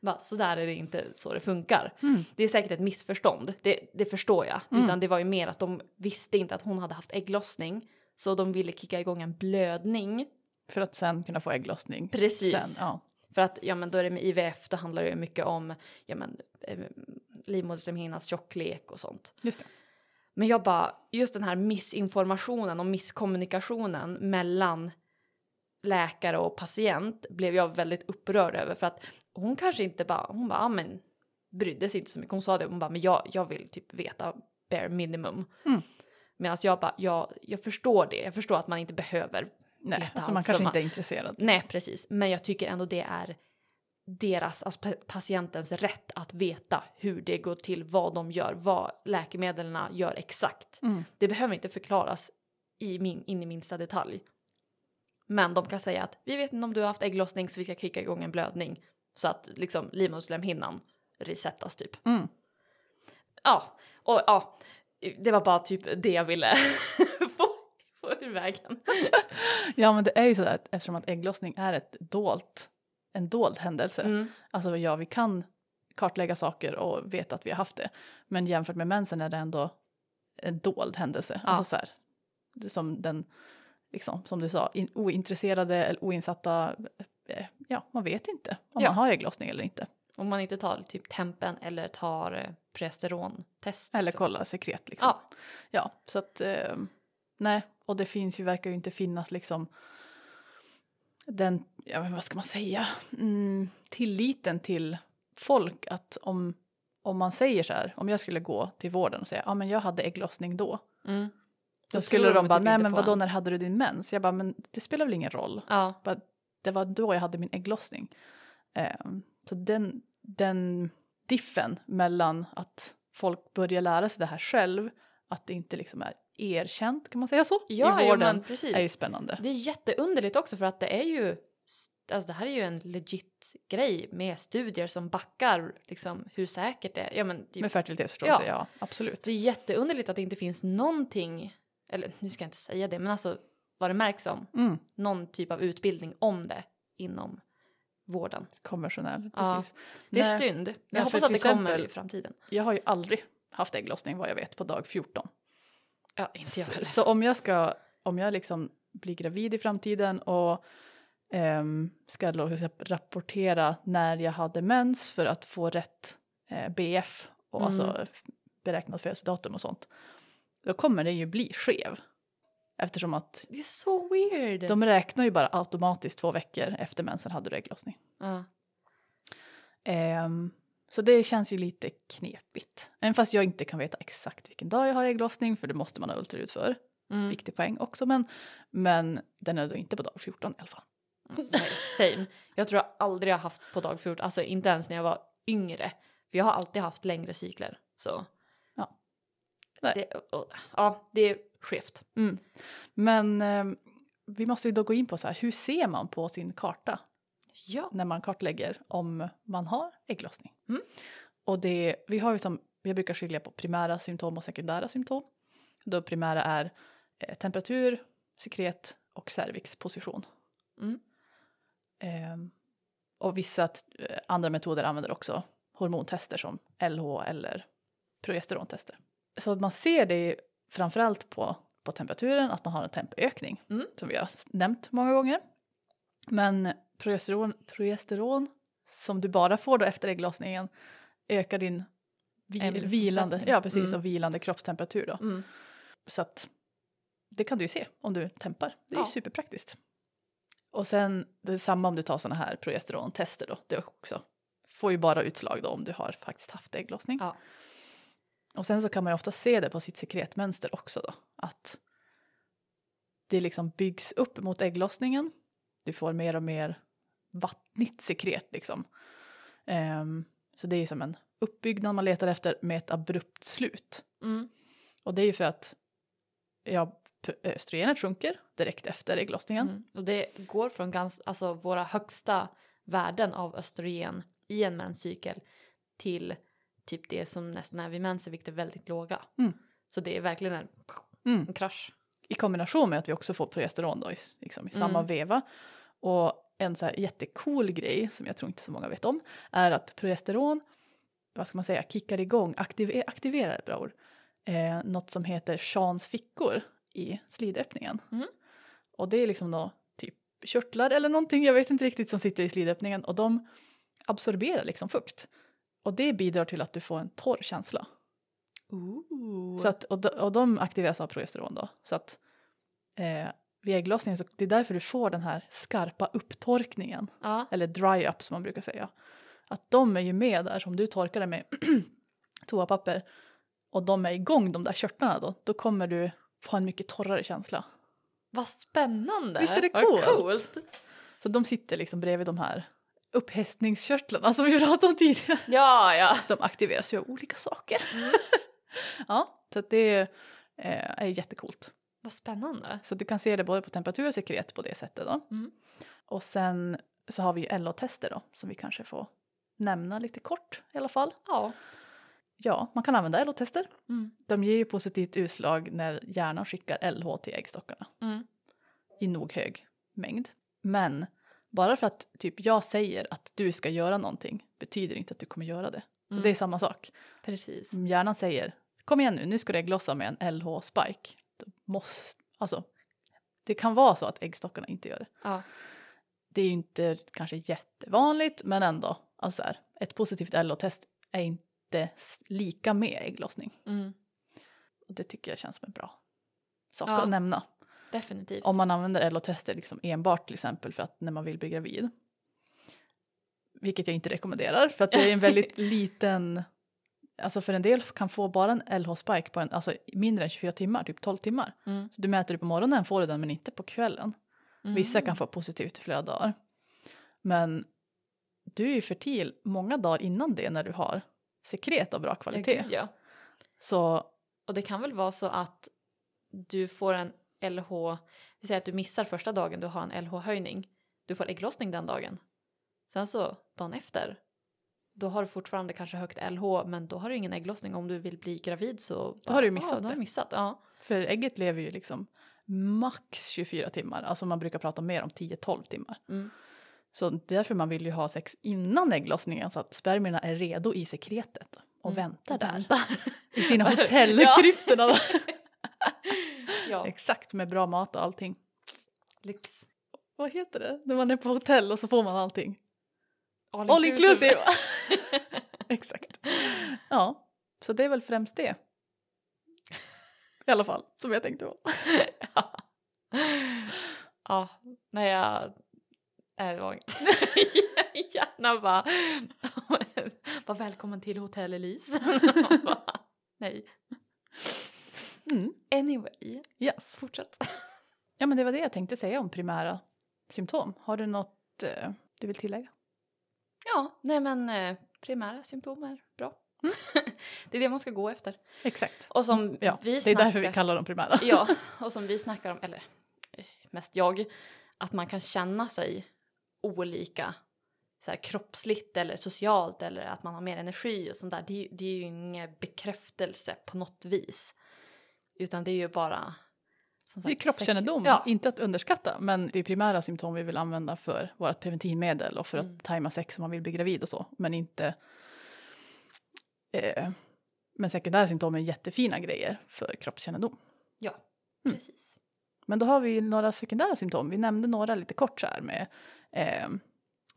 Speaker 2: Bara, så där är det inte så det funkar.
Speaker 1: Mm.
Speaker 2: Det är säkert ett missförstånd, det, det förstår jag.
Speaker 1: Mm.
Speaker 2: Utan det var ju mer att de visste inte att hon hade haft ägglossning. Så de ville kicka igång en blödning.
Speaker 1: För att sen kunna få ägglossning.
Speaker 2: Precis.
Speaker 1: Sen, ja.
Speaker 2: För att ja men då är det med IVF, då handlar det ju mycket om ja men eh, tjocklek och sånt.
Speaker 1: Just det.
Speaker 2: Men jag bara, just den här missinformationen och misskommunikationen mellan läkare och patient blev jag väldigt upprörd över för att hon kanske inte bara, hon bara, men brydde sig inte så mycket. Hon sa det, hon bara, men jag, jag vill typ veta bare minimum.
Speaker 1: Mm.
Speaker 2: Medan jag bara, jag, jag förstår det, jag förstår att man inte behöver
Speaker 1: Nej,
Speaker 2: veta
Speaker 1: alltså man
Speaker 2: allt
Speaker 1: kanske
Speaker 2: som
Speaker 1: inte är intresserad.
Speaker 2: Nej, precis. Men jag tycker ändå det är deras, alltså pa- patientens rätt att veta hur det går till, vad de gör, vad läkemedlen gör exakt.
Speaker 1: Mm.
Speaker 2: Det behöver inte förklaras i min, in i minsta detalj. Men de kan säga att vi vet inte om du har haft ägglossning så vi ska kicka igång en blödning så att liksom livmoderslemhinnan resetas typ.
Speaker 1: Mm.
Speaker 2: Ja, och ja, det var bara typ det jag ville få, få ur vägen.
Speaker 1: Ja men det är ju sådär att eftersom att ägglossning är ett dolt, en dold händelse.
Speaker 2: Mm.
Speaker 1: Alltså ja vi kan kartlägga saker och veta att vi har haft det. Men jämfört med mensen är det ändå en dold händelse.
Speaker 2: Ja.
Speaker 1: Alltså så här, som den, liksom som du sa, in, ointresserade eller oinsatta, eh, ja man vet inte om
Speaker 2: Ja.
Speaker 1: man har ägglossning eller inte.
Speaker 2: Om man inte tar typ tempen eller tar eh, progesterontest.
Speaker 1: Eller
Speaker 2: liksom.
Speaker 1: kolla sekret liksom.
Speaker 2: Ja,
Speaker 1: Ja, så att eh, nej, och det finns ju, verkar ju inte finnas liksom den, ja men vad ska man säga, mm, tilliten till folk att om, om man säger så här, om jag skulle gå till vården och säga, ja men jag hade ägglossning då.
Speaker 2: mm.
Speaker 1: Då skulle de
Speaker 2: de
Speaker 1: bara, nej men vadå
Speaker 2: en."
Speaker 1: när hade du din mens? Jag bara, men det spelar väl ingen roll.
Speaker 2: ja,
Speaker 1: Bara, det var då jag hade min ägglossning. Ehm, så den, den diffen mellan att folk börjar lära sig det här själv, att det inte liksom är erkänt, kan man säga så?
Speaker 2: ja,
Speaker 1: I
Speaker 2: ja
Speaker 1: vården
Speaker 2: men precis.
Speaker 1: är ju spännande.
Speaker 2: Det är jätteunderligt också för att det är ju Alltså det här är ju en legit grej med studier som backar liksom hur säkert det är. Ja men typ,
Speaker 1: Med fertilitetsförståelse, ja.
Speaker 2: Ja.
Speaker 1: absolut.
Speaker 2: det är jätteunderligt att det inte finns någonting, eller nu ska jag inte säga det, men alltså vad det märks som,
Speaker 1: Mm,
Speaker 2: någon typ av utbildning om det inom vården.
Speaker 1: konventionell,
Speaker 2: Ja.
Speaker 1: precis.
Speaker 2: Det är
Speaker 1: Nej,
Speaker 2: synd.
Speaker 1: Ja,
Speaker 2: Jag
Speaker 1: för
Speaker 2: hoppas att det kommer
Speaker 1: exempel-
Speaker 2: i framtiden.
Speaker 1: Jag har ju aldrig haft ägglossning vad jag vet på dag 14.
Speaker 2: Ja, inte jag
Speaker 1: Så,
Speaker 2: heller.
Speaker 1: så om jag ska, om jag liksom blir gravid i framtiden och ehm, ska rapportera när jag hade mens för att få rätt eh, BF och
Speaker 2: Mm.
Speaker 1: alltså beräknat födelsedatum och sånt. Då kommer det ju bli skev. Eftersom att
Speaker 2: Det är så weird.
Speaker 1: de räknar ju bara automatiskt två veckor efter mensen hade du ägglossning.
Speaker 2: Ja.
Speaker 1: Ehm, så det känns ju lite knepigt. Även fast jag inte kan veta exakt vilken dag jag har ägglossning för det måste man ha ultraljud för.
Speaker 2: Mm.
Speaker 1: Viktig poäng också men, men den är då inte på dag 14 i alla fall.
Speaker 2: Mm, Nej, same. Jag tror jag aldrig har haft på dag 14, alltså inte ens när jag var yngre. För jag har alltid haft längre cykler. Så. Det, ja, det är skevt.
Speaker 1: Mm. Men ehm, vi måste ju då gå in på så här, hur ser man på sin karta
Speaker 2: Ja.
Speaker 1: när man kartlägger om man har ägglossning?
Speaker 2: Mm.
Speaker 1: Och det, vi har ju som jag brukar skilja på primära symptom och sekundära symptom. Då primära är eh, temperatur, sekret och cervixposition.
Speaker 2: Mm.
Speaker 1: Ehm, och vissa eh, andra metoder använder också hormontester som LH eller progesterontester. Så att man ser det framförallt på, på temperaturen, att man har en tempökning
Speaker 2: Mm.
Speaker 1: som vi har nämnt många gånger. Men progesteron, progesteron som du bara får då efter ägglossningen ökar din vi,
Speaker 2: Ämnesomsättning.
Speaker 1: vilande, ja, precis,
Speaker 2: Mm.
Speaker 1: och vilande kroppstemperatur då.
Speaker 2: Mm.
Speaker 1: Så att det kan du ju se om du tempar. Det är
Speaker 2: Ja.
Speaker 1: ju superpraktiskt. Och sen det är samma om du tar sådana här progesterontester då. Det också får ju bara utslag då om du har faktiskt haft ägglossning.
Speaker 2: Ja.
Speaker 1: Och sen så kan man ju ofta se det på sitt sekretmönster också då. Att det liksom byggs upp mot ägglossningen. Du får mer och mer vattnigt sekret liksom. Ehm, så det är ju som en uppbyggnad man letar efter med ett abrupt slut.
Speaker 2: Mm.
Speaker 1: Och det är ju för att ja, p- östrogenet sjunker direkt efter ägglossningen.
Speaker 2: Mm. Och det går från ganska, alltså våra högsta värden av östrogen i en menscykel till typ det som nästan är vid mens, vilket är väldigt låga.
Speaker 1: Mm.
Speaker 2: Så det är verkligen en,
Speaker 1: Mm.
Speaker 2: en krasch.
Speaker 1: I kombination med att vi också får progesteron då liksom, i samma
Speaker 2: Mm.
Speaker 1: veva. Och en så här jättecool grej som jag tror inte så många vet om är att progesteron, vad ska man säga, kickar igång, aktive, aktiverar bra ord, eh, något som heter Shans fickor i slidöppningen.
Speaker 2: Mm.
Speaker 1: Och det är liksom då typ körtlar eller någonting, jag vet inte riktigt, som sitter i slidöppningen och de absorberar liksom fukt. Och det bidrar till att du får en torr känsla.
Speaker 2: Ooh.
Speaker 1: Så att, och, de, och de aktiveras av progesteron då. Så att eh, vid ägglossningen så det är därför du får den här skarpa upptorkningen.
Speaker 2: ja.
Speaker 1: Eller dry up som man brukar säga. Att de är ju med där som du torkar det med toapapper. Och de är igång de där körtlarna då. Då kommer du få en mycket torrare känsla.
Speaker 2: Vad spännande!
Speaker 1: Visst är det coolt?
Speaker 2: coolt?
Speaker 1: Så de sitter liksom bredvid de här upphästningskörtlarna som vi pratade om tidigare.
Speaker 2: Ja, ja.
Speaker 1: Så de aktiveras ju av olika saker.
Speaker 2: Mm.
Speaker 1: ja, så att det eh, är jättecoolt.
Speaker 2: Vad spännande.
Speaker 1: Så du kan se det både på temperatur och sekret på det sättet då.
Speaker 2: Mm.
Speaker 1: Och sen så har vi ju LH-tester då som vi kanske får nämna lite kort i alla fall.
Speaker 2: Ja.
Speaker 1: Ja, man kan använda LH-tester.
Speaker 2: Mm.
Speaker 1: De ger ju positivt utslag när hjärnan skickar LH till äggstockarna
Speaker 2: Mm.
Speaker 1: i nog hög mängd. Men bara för att typ jag säger att du ska göra någonting betyder inte att du kommer göra det.
Speaker 2: Mm.
Speaker 1: Det är samma sak.
Speaker 2: Precis.
Speaker 1: Om hjärnan säger kom igen nu, nu ska du ägglossa med en LH-spike. Måste, alltså, det kan vara så att äggstockarna inte gör det.
Speaker 2: Ja.
Speaker 1: Det är ju inte kanske jättevanligt men ändå. Alltså så här, ett positivt LH-test är inte lika med ägglossning.
Speaker 2: Mm.
Speaker 1: Och det tycker jag känns som en bra sak
Speaker 2: Ja.
Speaker 1: att nämna.
Speaker 2: Definitivt.
Speaker 1: Om man använder LH-tester liksom enbart till exempel för att när man vill bli gravid. Vilket jag inte rekommenderar för att det är en väldigt liten Alltså för en del kan få bara en LH-spike på en, alltså mindre än 24 timmar, typ 12 timmar.
Speaker 2: Mm.
Speaker 1: Så du mäter du på morgonen får du den men inte på kvällen. Vissa
Speaker 2: Mm.
Speaker 1: kan få positivt i flera dagar. Men du är ju fertil många dagar innan det när du har sekret av bra
Speaker 2: Ja,
Speaker 1: kvalitet.
Speaker 2: gud, ja.
Speaker 1: Så
Speaker 2: Och det kan väl vara så att du får en LH, vi säger att du missar första dagen du har en LH-höjning. Du får ägglossning den dagen. Sen så dagen efter, då har du fortfarande kanske högt LH men då har du ingen ägglossning. Om du vill bli gravid så
Speaker 1: har du
Speaker 2: bara,
Speaker 1: missat
Speaker 2: ja, då har
Speaker 1: det.
Speaker 2: du missat. Ja.
Speaker 1: för ägget lever ju liksom max 24 timmar. Alltså man brukar prata mer om 10-12 timmar.
Speaker 2: Mm.
Speaker 1: Så därför man vill ju ha sex innan ägglossningen så att spermierna är redo i sekretet och
Speaker 2: Mm.
Speaker 1: väntar där.
Speaker 2: Väntar.
Speaker 1: I sina hotellkryptorna.
Speaker 2: ja,
Speaker 1: Exakt med bra mat och allting.
Speaker 2: lyx.
Speaker 1: Vad heter det? När man är på hotell och så får man allting.
Speaker 2: All,
Speaker 1: All inclusive! Exakt. Ja, så det är väl främst det. I alla fall, som jag tänkte på.
Speaker 2: ja. ja, när jag är lång. Gärna bara, var välkommen till Hotell Elise. Bara, Nej.
Speaker 1: Mm.
Speaker 2: Anyway,
Speaker 1: Yes.
Speaker 2: fortsätt.
Speaker 1: Ja men det var det jag tänkte säga om primära symptom. Har du något eh, du vill tillägga?
Speaker 2: Ja, nej men eh, primära symptom är bra. det är det man ska gå efter.
Speaker 1: Exakt.
Speaker 2: Och som
Speaker 1: Ja,
Speaker 2: vi
Speaker 1: det är
Speaker 2: snackar,
Speaker 1: därför vi kallar dem primära.
Speaker 2: Ja, och som vi snackar om, eller eh, mest jag, att man kan känna sig olika så här kroppsligt eller socialt eller att man har mer energi och sånt där. Det, det är ju ingen bekräftelse på något vis. Utan det är ju bara
Speaker 1: Det är kroppskännedom,
Speaker 2: Ja.
Speaker 1: inte att underskatta. Men det är primära symptom vi vill använda för vårt preventivmedel och för
Speaker 2: Mm.
Speaker 1: att tajma sex om man vill bli gravid och så. Men inte... Eh, men sekundära symptom är jättefina grejer för kroppskännedom.
Speaker 2: Ja,
Speaker 1: Mm.
Speaker 2: precis.
Speaker 1: Men då har vi några sekundära symptom. Vi nämnde några lite kort så här med eh,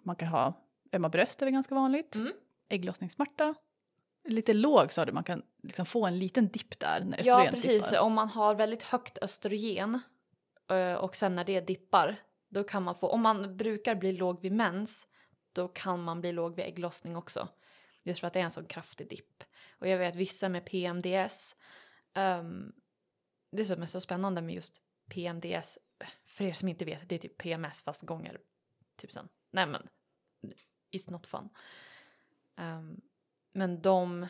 Speaker 1: man kan ha ömma bröst är väl ganska vanligt.
Speaker 2: Mm.
Speaker 1: Ägglossningssmärta. Lite låg sa du, man kan liksom få en liten dipp där när
Speaker 2: Ja,
Speaker 1: östrogen
Speaker 2: precis.
Speaker 1: dippar.
Speaker 2: Om man har väldigt högt östrogen eh, och sen när det dippar, då kan man få, om man brukar bli låg vid mens, då kan man bli låg vid ägglossning också. Just för att det är en sån kraftig dipp. Och jag vet vissa med PMDS, ehm, det som är så spännande med just PMDS, för er som inte vet, det är typ PMS fast gånger tusen. Nej men, it's not fun. Ehm, men de,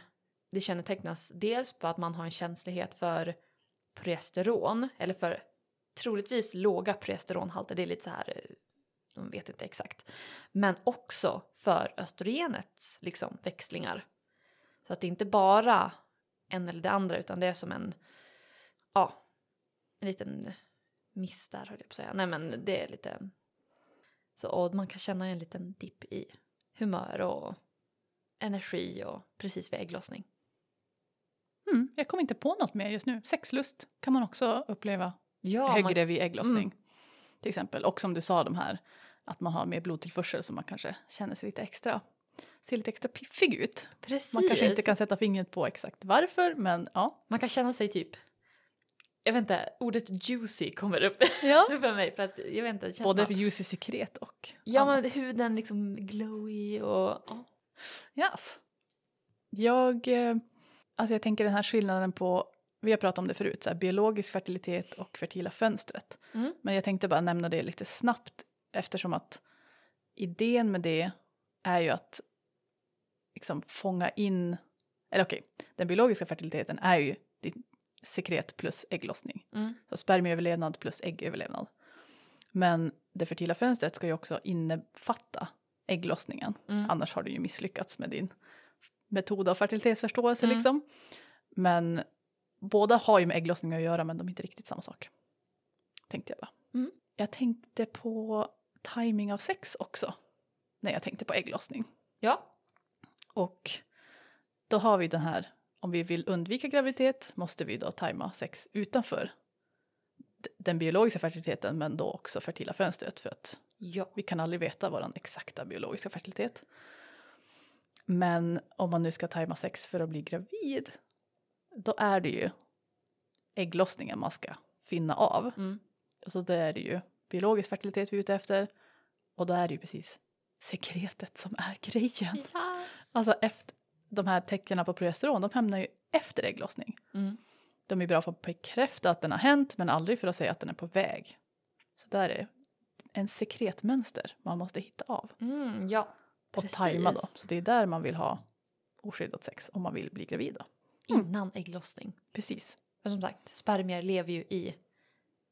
Speaker 2: det kännetecknas dels på att man har en känslighet för progesteron eller för troligtvis låga progesteronhalter. Det är lite så här, eh, de vet inte exakt. Men också för östrogenets liksom växlingar. Så att det är inte bara en eller det andra utan det är som en, ja, en liten miss där höll jag på att säga. Nej men det är lite, så och man kan känna en liten dipp i humör och energi och precis vid ägglossning.
Speaker 1: Mm, jag kommer inte på något mer just nu. Sexlust kan man också uppleva
Speaker 2: Ja,
Speaker 1: högre vid ägglossning.
Speaker 2: Mm.
Speaker 1: Till exempel. Och som du sa de här att man har mer blodtillförsel så man kanske känner sig lite extra, ser lite extra piffig ut.
Speaker 2: precis.
Speaker 1: Man kanske inte kan sätta fingret på exakt varför men ja.
Speaker 2: Man kan känna sig typ, jag vet inte, ordet juicy kommer upp
Speaker 1: ja.
Speaker 2: för mig för att jag vet inte,
Speaker 1: Både
Speaker 2: att-
Speaker 1: juicy sekret och
Speaker 2: Ja men huden liksom glowy och ja.
Speaker 1: Yes. Jag, eh, alltså jag tänker den här skillnaden på, vi har pratat om det förut, så här, biologisk fertilitet och fertila fönstret.
Speaker 2: Mm.
Speaker 1: Men jag tänkte bara nämna det lite snabbt eftersom att idén med det är ju att liksom fånga in, eller okej, den biologiska fertiliteten är ju din sekret plus ägglossning.
Speaker 2: Mm.
Speaker 1: Så spermieöverlevnad plus äggöverlevnad. Men det fertila fönstret ska ju också innefatta ägglossningen.
Speaker 2: Mm.
Speaker 1: Annars har du ju misslyckats med din metod av fertilitetsförståelse
Speaker 2: Mm.
Speaker 1: liksom. Men båda har ju med ägglossning att göra men de är inte riktigt samma sak. Tänkte jag bara.
Speaker 2: Mm.
Speaker 1: Jag tänkte på timing av sex också. När jag tänkte på ägglossning.
Speaker 2: Ja.
Speaker 1: Och då har vi den här, om vi vill undvika graviditet måste vi då tajma sex utanför den biologiska fertiliteten men då också fertila fönstret för att
Speaker 2: Ja.
Speaker 1: vi kan aldrig veta vår exakta biologiska fertilitet. Men om man nu ska tajma sex för att bli gravid då är det ju ägglossningen man ska finna av.
Speaker 2: Mm.
Speaker 1: Och så då är det ju biologisk fertilitet vi är ute efter och då är det ju precis sekretet som är grejen.
Speaker 2: Yes.
Speaker 1: Alltså efter, de här tecknen på progesteron de hamnar ju efter ägglossning.
Speaker 2: Mm.
Speaker 1: De är bra för att bekräfta att den har hänt men aldrig för att säga att den är på väg. Så där är en sekretmönster man måste hitta av
Speaker 2: Mm, ja.
Speaker 1: och
Speaker 2: Precis.
Speaker 1: tajma då. Så det är där man vill ha oskyddat sex om man vill bli gravid då. Mm.
Speaker 2: Innan ägglossning.
Speaker 1: Precis.
Speaker 2: För som sagt, spermier lever ju i,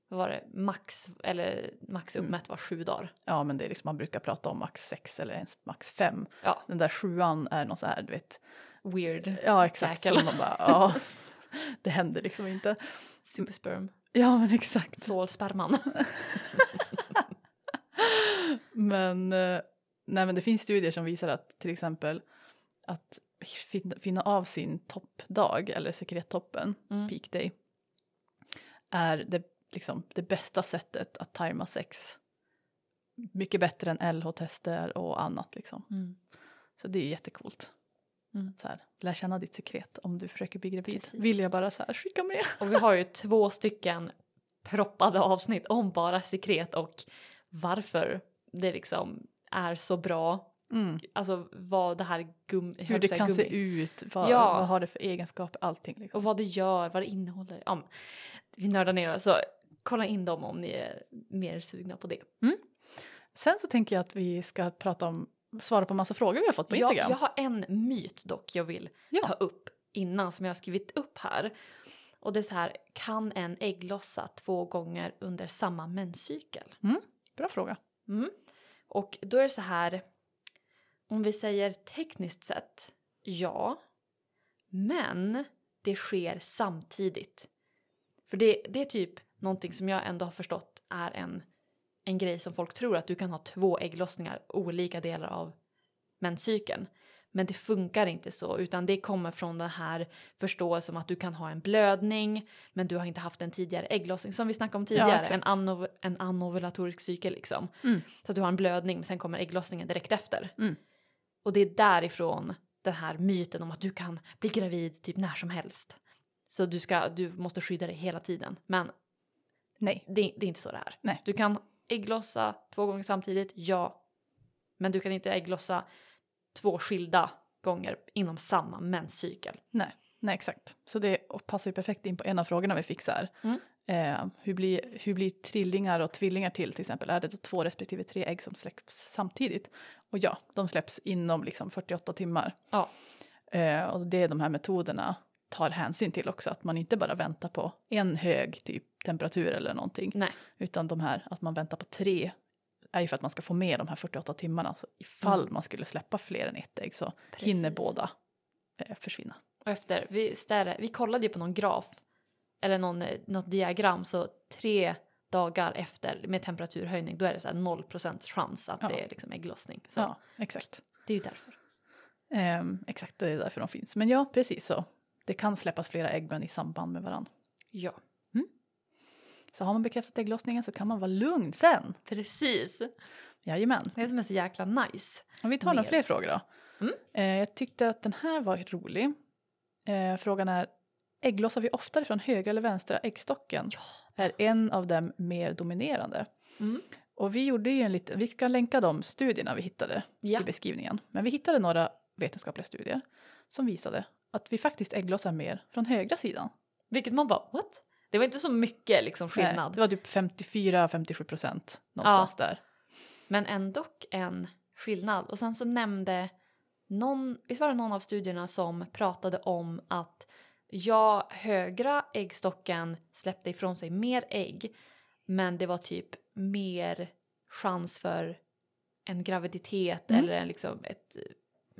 Speaker 2: vad var det, max, eller max
Speaker 1: Mm.
Speaker 2: uppmätt var sju dagar.
Speaker 1: Ja men det är liksom man brukar prata om max sex eller ens max fem.
Speaker 2: Ja.
Speaker 1: Den där sjuan är någon så här du vet.
Speaker 2: Weird.
Speaker 1: Ja exakt. Så man bara ja. Det händer liksom inte.
Speaker 2: Supersperm.
Speaker 1: Ja men exakt.
Speaker 2: Stålsperman.
Speaker 1: Men, eh, nej, men det finns studier som visar att till exempel att finna, finna av sin toppdag eller sekrettoppen,
Speaker 2: Mm.
Speaker 1: peak day, är det, liksom, det bästa sättet att tajma sex. Mycket bättre än LH-tester och annat liksom.
Speaker 2: Mm.
Speaker 1: Så det är jättecoolt.
Speaker 2: Mm.
Speaker 1: Så här, lär känna ditt sekret om du försöker bli gravid.
Speaker 2: Precis.
Speaker 1: Vill jag bara så här skicka med.
Speaker 2: Och vi har ju två stycken proppade avsnitt om bara sekret och varför det liksom är så bra.
Speaker 1: Mm.
Speaker 2: Alltså vad det här gum,
Speaker 1: Hur det kan se
Speaker 2: gummi,
Speaker 1: ut, vad,
Speaker 2: Ja.
Speaker 1: vad har det för egenskaper, allting. Liksom.
Speaker 2: och vad det gör, vad det innehåller. Ja, vi nördar ner oss så kolla in dem om ni är mer sugna på det.
Speaker 1: Sen så tänker jag att vi ska prata om, svara på massa frågor vi har fått på Instagram.
Speaker 2: jag har en myt dock jag vill
Speaker 1: Ja.
Speaker 2: ta upp innan som jag har skrivit upp här. Och det är så här, kan en ägglossa två gånger under samma menscykel?
Speaker 1: Bra fråga.
Speaker 2: Mm. Och då är det så här, om vi säger tekniskt sett, ja. Men det sker samtidigt. För det, det är typ någonting som jag ändå har förstått är en, en grej som folk tror att du kan ha två ägglossningar olika delar av menscykeln. Men det funkar inte så utan det kommer från den här förståelsen att du kan ha en blödning men du har inte haft en tidigare ägglossning som vi snackade om tidigare.
Speaker 1: exakt.
Speaker 2: en, anov- en anovulatorisk cykel liksom.
Speaker 1: Mm.
Speaker 2: Så att du har en blödning men sen kommer ägglossningen direkt efter.
Speaker 1: Mm.
Speaker 2: Och det är därifrån den här myten om att du kan bli gravid typ när som helst. Så du, ska, du måste skydda dig hela tiden. Men
Speaker 1: Nej.
Speaker 2: det, det är inte så det är.
Speaker 1: Nej.
Speaker 2: Du kan ägglossa två gånger samtidigt, ja. Men du kan inte ägglossa två skilda gånger inom samma menscykel.
Speaker 1: Nej, nej exakt. Så det passar ju perfekt in på en av frågorna vi fick så här.
Speaker 2: Mm.
Speaker 1: Eh, hur, blir, hur blir trillingar och tvillingar till till exempel? Är det då två respektive tre ägg som släpps samtidigt? Och ja, de släpps inom liksom 48 timmar.
Speaker 2: Ja.
Speaker 1: Eh, och det är de här metoderna tar hänsyn till också, att man inte bara väntar på en hög typ temperatur eller någonting,
Speaker 2: Nej.
Speaker 1: utan de här att man väntar på tre är ju för att man ska få med de här 48 timmarna. Så ifall
Speaker 2: Mm.
Speaker 1: man skulle släppa fler än ett ägg så hinner
Speaker 2: Precis.
Speaker 1: båda eh, försvinna.
Speaker 2: Och efter, vi, stäre, vi kollade ju på någon graf eller någon, eh, något diagram så tre dagar efter med temperaturhöjning då är det så här 0% chans att
Speaker 1: Ja.
Speaker 2: det är liksom ägglossning. Så
Speaker 1: Ja, exakt.
Speaker 2: det är ju därför.
Speaker 1: Ehm, exakt, det är därför de finns. Men ja, precis så. Det kan släppas flera ägg men i samband med varandra.
Speaker 2: Ja,
Speaker 1: Så har man bekräftat ägglossningen så kan man vara lugn sen.
Speaker 2: precis.
Speaker 1: Jajamän.
Speaker 2: Det som är så jäkla nice.
Speaker 1: Om vi tar några fler frågor då.
Speaker 2: Mm.
Speaker 1: Eh, jag tyckte att den här var rolig. Eh, frågan är, ägglossar vi oftare från högra eller vänstra äggstocken?
Speaker 2: Ja.
Speaker 1: Är en av dem mer dominerande?
Speaker 2: Mm.
Speaker 1: Och vi gjorde ju en liten, vi ska länka de studierna vi hittade
Speaker 2: Ja.
Speaker 1: i beskrivningen. Men vi hittade några vetenskapliga studier som visade att vi faktiskt ägglossar mer från högra sidan.
Speaker 2: Vilket man bara what? Det var inte så mycket liksom
Speaker 1: Nej,
Speaker 2: skillnad.
Speaker 1: det var typ 54-57 procent någonstans där.
Speaker 2: Men ändå en skillnad. Och sen så nämnde någon, visst var det någon av studierna som pratade om att ja, högra äggstocken släppte ifrån sig mer ägg men det var typ mer chans för en graviditet
Speaker 1: Mm.
Speaker 2: eller en, liksom ett,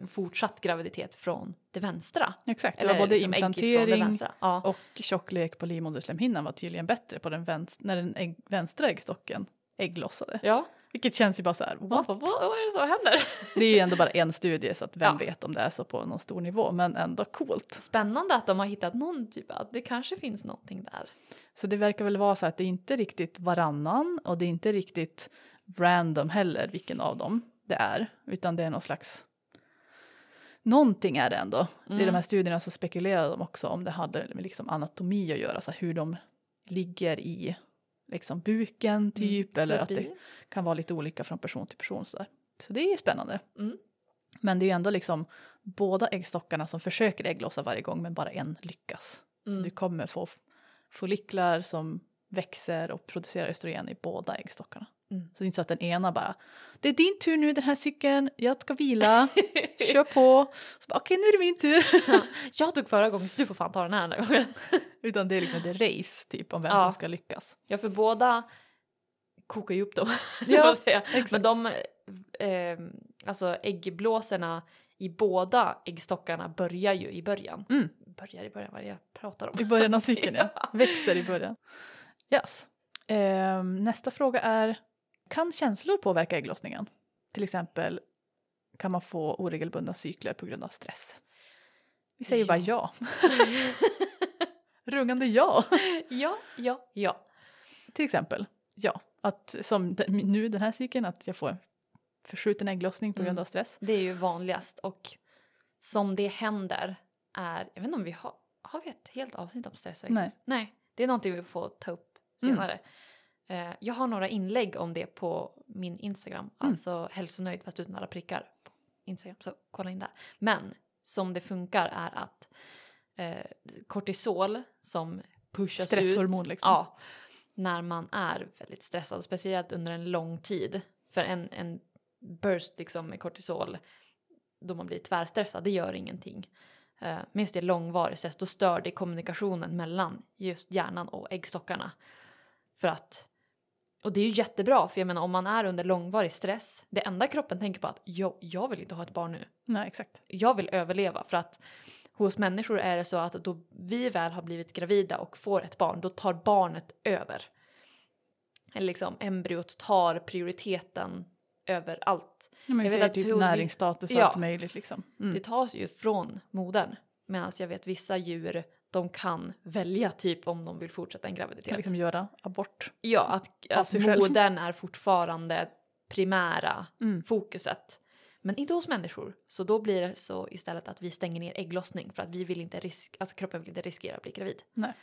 Speaker 2: fortsatt graviditet från det vänstra.
Speaker 1: Exakt, det
Speaker 2: Eller
Speaker 1: var både
Speaker 2: liksom det
Speaker 1: implantering.
Speaker 2: Ja.
Speaker 1: och tjocklek på livmoderslemhinnan var tydligen bättre på den vänst- när den ägg- vänstra äggstocken ägglossade.
Speaker 2: ja.
Speaker 1: Vilket känns ju bara så här, what?
Speaker 2: vad, vad är det som händer?
Speaker 1: Det är ju ändå bara en studie så att vem
Speaker 2: Ja.
Speaker 1: vet om det är så på någon stor nivå men ändå coolt.
Speaker 2: Spännande att de har hittat någon typ att det kanske finns någonting där.
Speaker 1: Så det verkar väl vara så att det är inte riktigt varannan och det är inte riktigt random heller vilken av dem det är utan det är någon slags Någonting är det ändå. I
Speaker 2: Mm.
Speaker 1: de här studierna så spekulerade de också om det hade med liksom anatomi att göra, så hur de ligger i liksom buken typ eller att det kan vara lite olika från person till person. Så, där. så det är ju spännande.
Speaker 2: Mm.
Speaker 1: Men det är ju ändå liksom båda äggstockarna som försöker ägglossa varje gång men bara en lyckas. Så
Speaker 2: Mm.
Speaker 1: du kommer få folliklar som växer och producerar östrogen i båda äggstockarna.
Speaker 2: Mm.
Speaker 1: Så det är inte så att den ena bara det är din tur nu den här cykeln, jag ska vila, kör på. Så bara, Okej nu är det min tur.
Speaker 2: Jag tog förra gången så du får fan ta den här här gången.
Speaker 1: Utan det är liksom ett race typ om vem
Speaker 2: Ja.
Speaker 1: som ska lyckas.
Speaker 2: Ja för båda kokar ju upp dem.
Speaker 1: Ja, exakt.
Speaker 2: Men de, eh, alltså äggblåsorna i båda äggstockarna börjar ju i början.
Speaker 1: Mm.
Speaker 2: Börjar i början, vad är det jag pratar om?
Speaker 1: I början av cykeln ja.
Speaker 2: Ja.
Speaker 1: Växer i början. Yes. Ehm, nästa fråga är, kan känslor påverka ägglossningen? Till exempel kan man få oregelbundna cykler på grund av stress? Vi säger bara ja. Rungande ja.
Speaker 2: ja, ja, ja.
Speaker 1: Till exempel, ja. Att som nu den här cykeln, att jag får en förskjuten ägglossning på grund
Speaker 2: Mm.
Speaker 1: av stress.
Speaker 2: Det är ju vanligast och som det händer är, jag vet inte om vi har, har vi ett helt avsnitt om stress och
Speaker 1: Nej.
Speaker 2: Nej, det är någonting vi får ta upp
Speaker 1: Mm.
Speaker 2: senare. Eh, jag har några inlägg om det på min Instagram,
Speaker 1: Mm.
Speaker 2: alltså hälsonöjd fast utan alla prickar på Instagram, så kolla in där. Men som det funkar är att eh, kortisol som pushas ut
Speaker 1: Stresshormon liksom.
Speaker 2: Ja, när man är väldigt stressad, speciellt under en lång tid. För en, en burst liksom med kortisol då man blir tvärstressad, det gör ingenting. Eh, Men just det långvarig stress, då stör det kommunikationen mellan just hjärnan och äggstockarna. För att Och det är ju jättebra för jag menar om man är under långvarig stress, det enda kroppen tänker på att jag, jag vill inte ha ett barn nu.
Speaker 1: Nej exakt.
Speaker 2: Jag vill överleva för att hos människor är det så att då vi väl har blivit gravida och får ett barn, då tar barnet över. Eller liksom embryot tar prioriteten över allt.
Speaker 1: Ja, men
Speaker 2: Jag vet att
Speaker 1: typ näringsstatus och
Speaker 2: Ja.
Speaker 1: allt möjligt liksom. Mm.
Speaker 2: Det tas ju från modern. Medan jag vet vissa djur, de kan välja typ om de vill fortsätta en graviditet.
Speaker 1: Kan liksom göra abort.
Speaker 2: Ja, att, att modern är fortfarande primära
Speaker 1: Mm.
Speaker 2: fokuset. Men inte hos människor. Så då blir det så istället att vi stänger ner ägglossning för att vi vill inte risk, alltså kroppen vill inte riskera att bli gravid.
Speaker 1: Nej.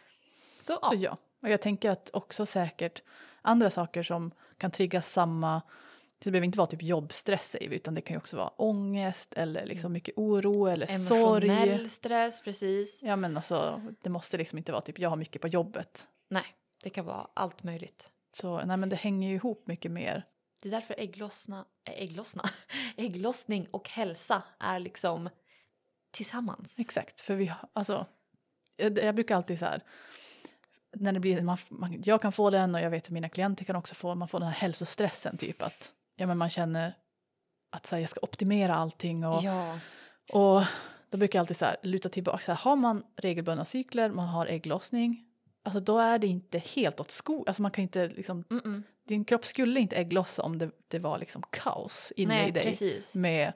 Speaker 2: Så ja.
Speaker 1: Så ja, och jag tänker att också säkert andra saker som kan trigga samma det behöver inte vara typ jobbstress säger vi utan det kan ju också vara ångest eller liksom mycket oro eller sorg.
Speaker 2: Emotionell stress, precis.
Speaker 1: Ja men alltså det måste liksom inte vara typ jag har mycket på jobbet.
Speaker 2: Nej, det kan vara allt möjligt.
Speaker 1: Så nej men det hänger ju ihop mycket mer.
Speaker 2: Det är därför ägglossna, äh, ägglossna, ägglossning och hälsa är liksom tillsammans.
Speaker 1: Exakt, för vi har, alltså jag, jag brukar alltid så här när det blir, man, man, jag kan få den och jag vet att mina klienter kan också få, man får den här hälsostressen typ att ja men man känner att så här, jag ska optimera allting och
Speaker 2: Ja,
Speaker 1: Och då brukar jag alltid så här, luta tillbaka. Så här, har man regelbundna cykler, man har ägglossning, alltså då är det inte helt åt sko. Alltså man kan inte liksom, din kropp skulle inte ägglossa om det, det var liksom kaos inne
Speaker 2: nej
Speaker 1: i dig.
Speaker 2: precis.
Speaker 1: Med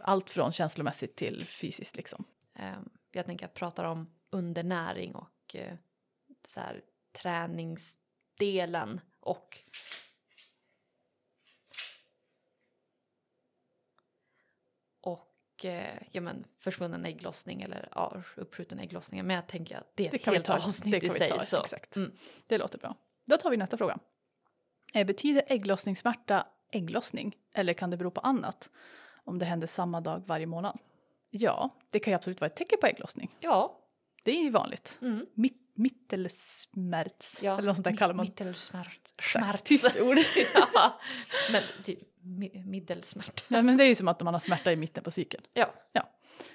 Speaker 1: allt från känslomässigt till fysiskt liksom.
Speaker 2: Ehm, jag tänker att pratar om undernäring och eh, så här, träningsdelen och och eh, ja, men, försvunnen ägglossning eller ja, uppskjuten ägglossning. Men jag tänker att det är
Speaker 1: Det
Speaker 2: ett helt
Speaker 1: ta,
Speaker 2: avsnitt
Speaker 1: det kan
Speaker 2: i
Speaker 1: vi
Speaker 2: sig.
Speaker 1: ta,
Speaker 2: så.
Speaker 1: exakt.
Speaker 2: Mm.
Speaker 1: Det låter bra. Då tar vi nästa fråga. Eh, betyder ägglossningssmärta ägglossning eller kan det bero på annat? Om det händer samma dag varje månad? Ja, det kan ju absolut vara ett tecken på ägglossning.
Speaker 2: Ja.
Speaker 1: Det är ju vanligt.
Speaker 2: Mm.
Speaker 1: Mitt, mittelsmärts,
Speaker 2: ja.
Speaker 1: eller något sånt där kallar man.
Speaker 2: Mittelsmärt.
Speaker 1: Exakt, Tyst ord.
Speaker 2: ja. Men typ mi- middelsmärt.
Speaker 1: Nej men det är ju som att man har smärta i mitten på cykeln.
Speaker 2: Ja.
Speaker 1: ja.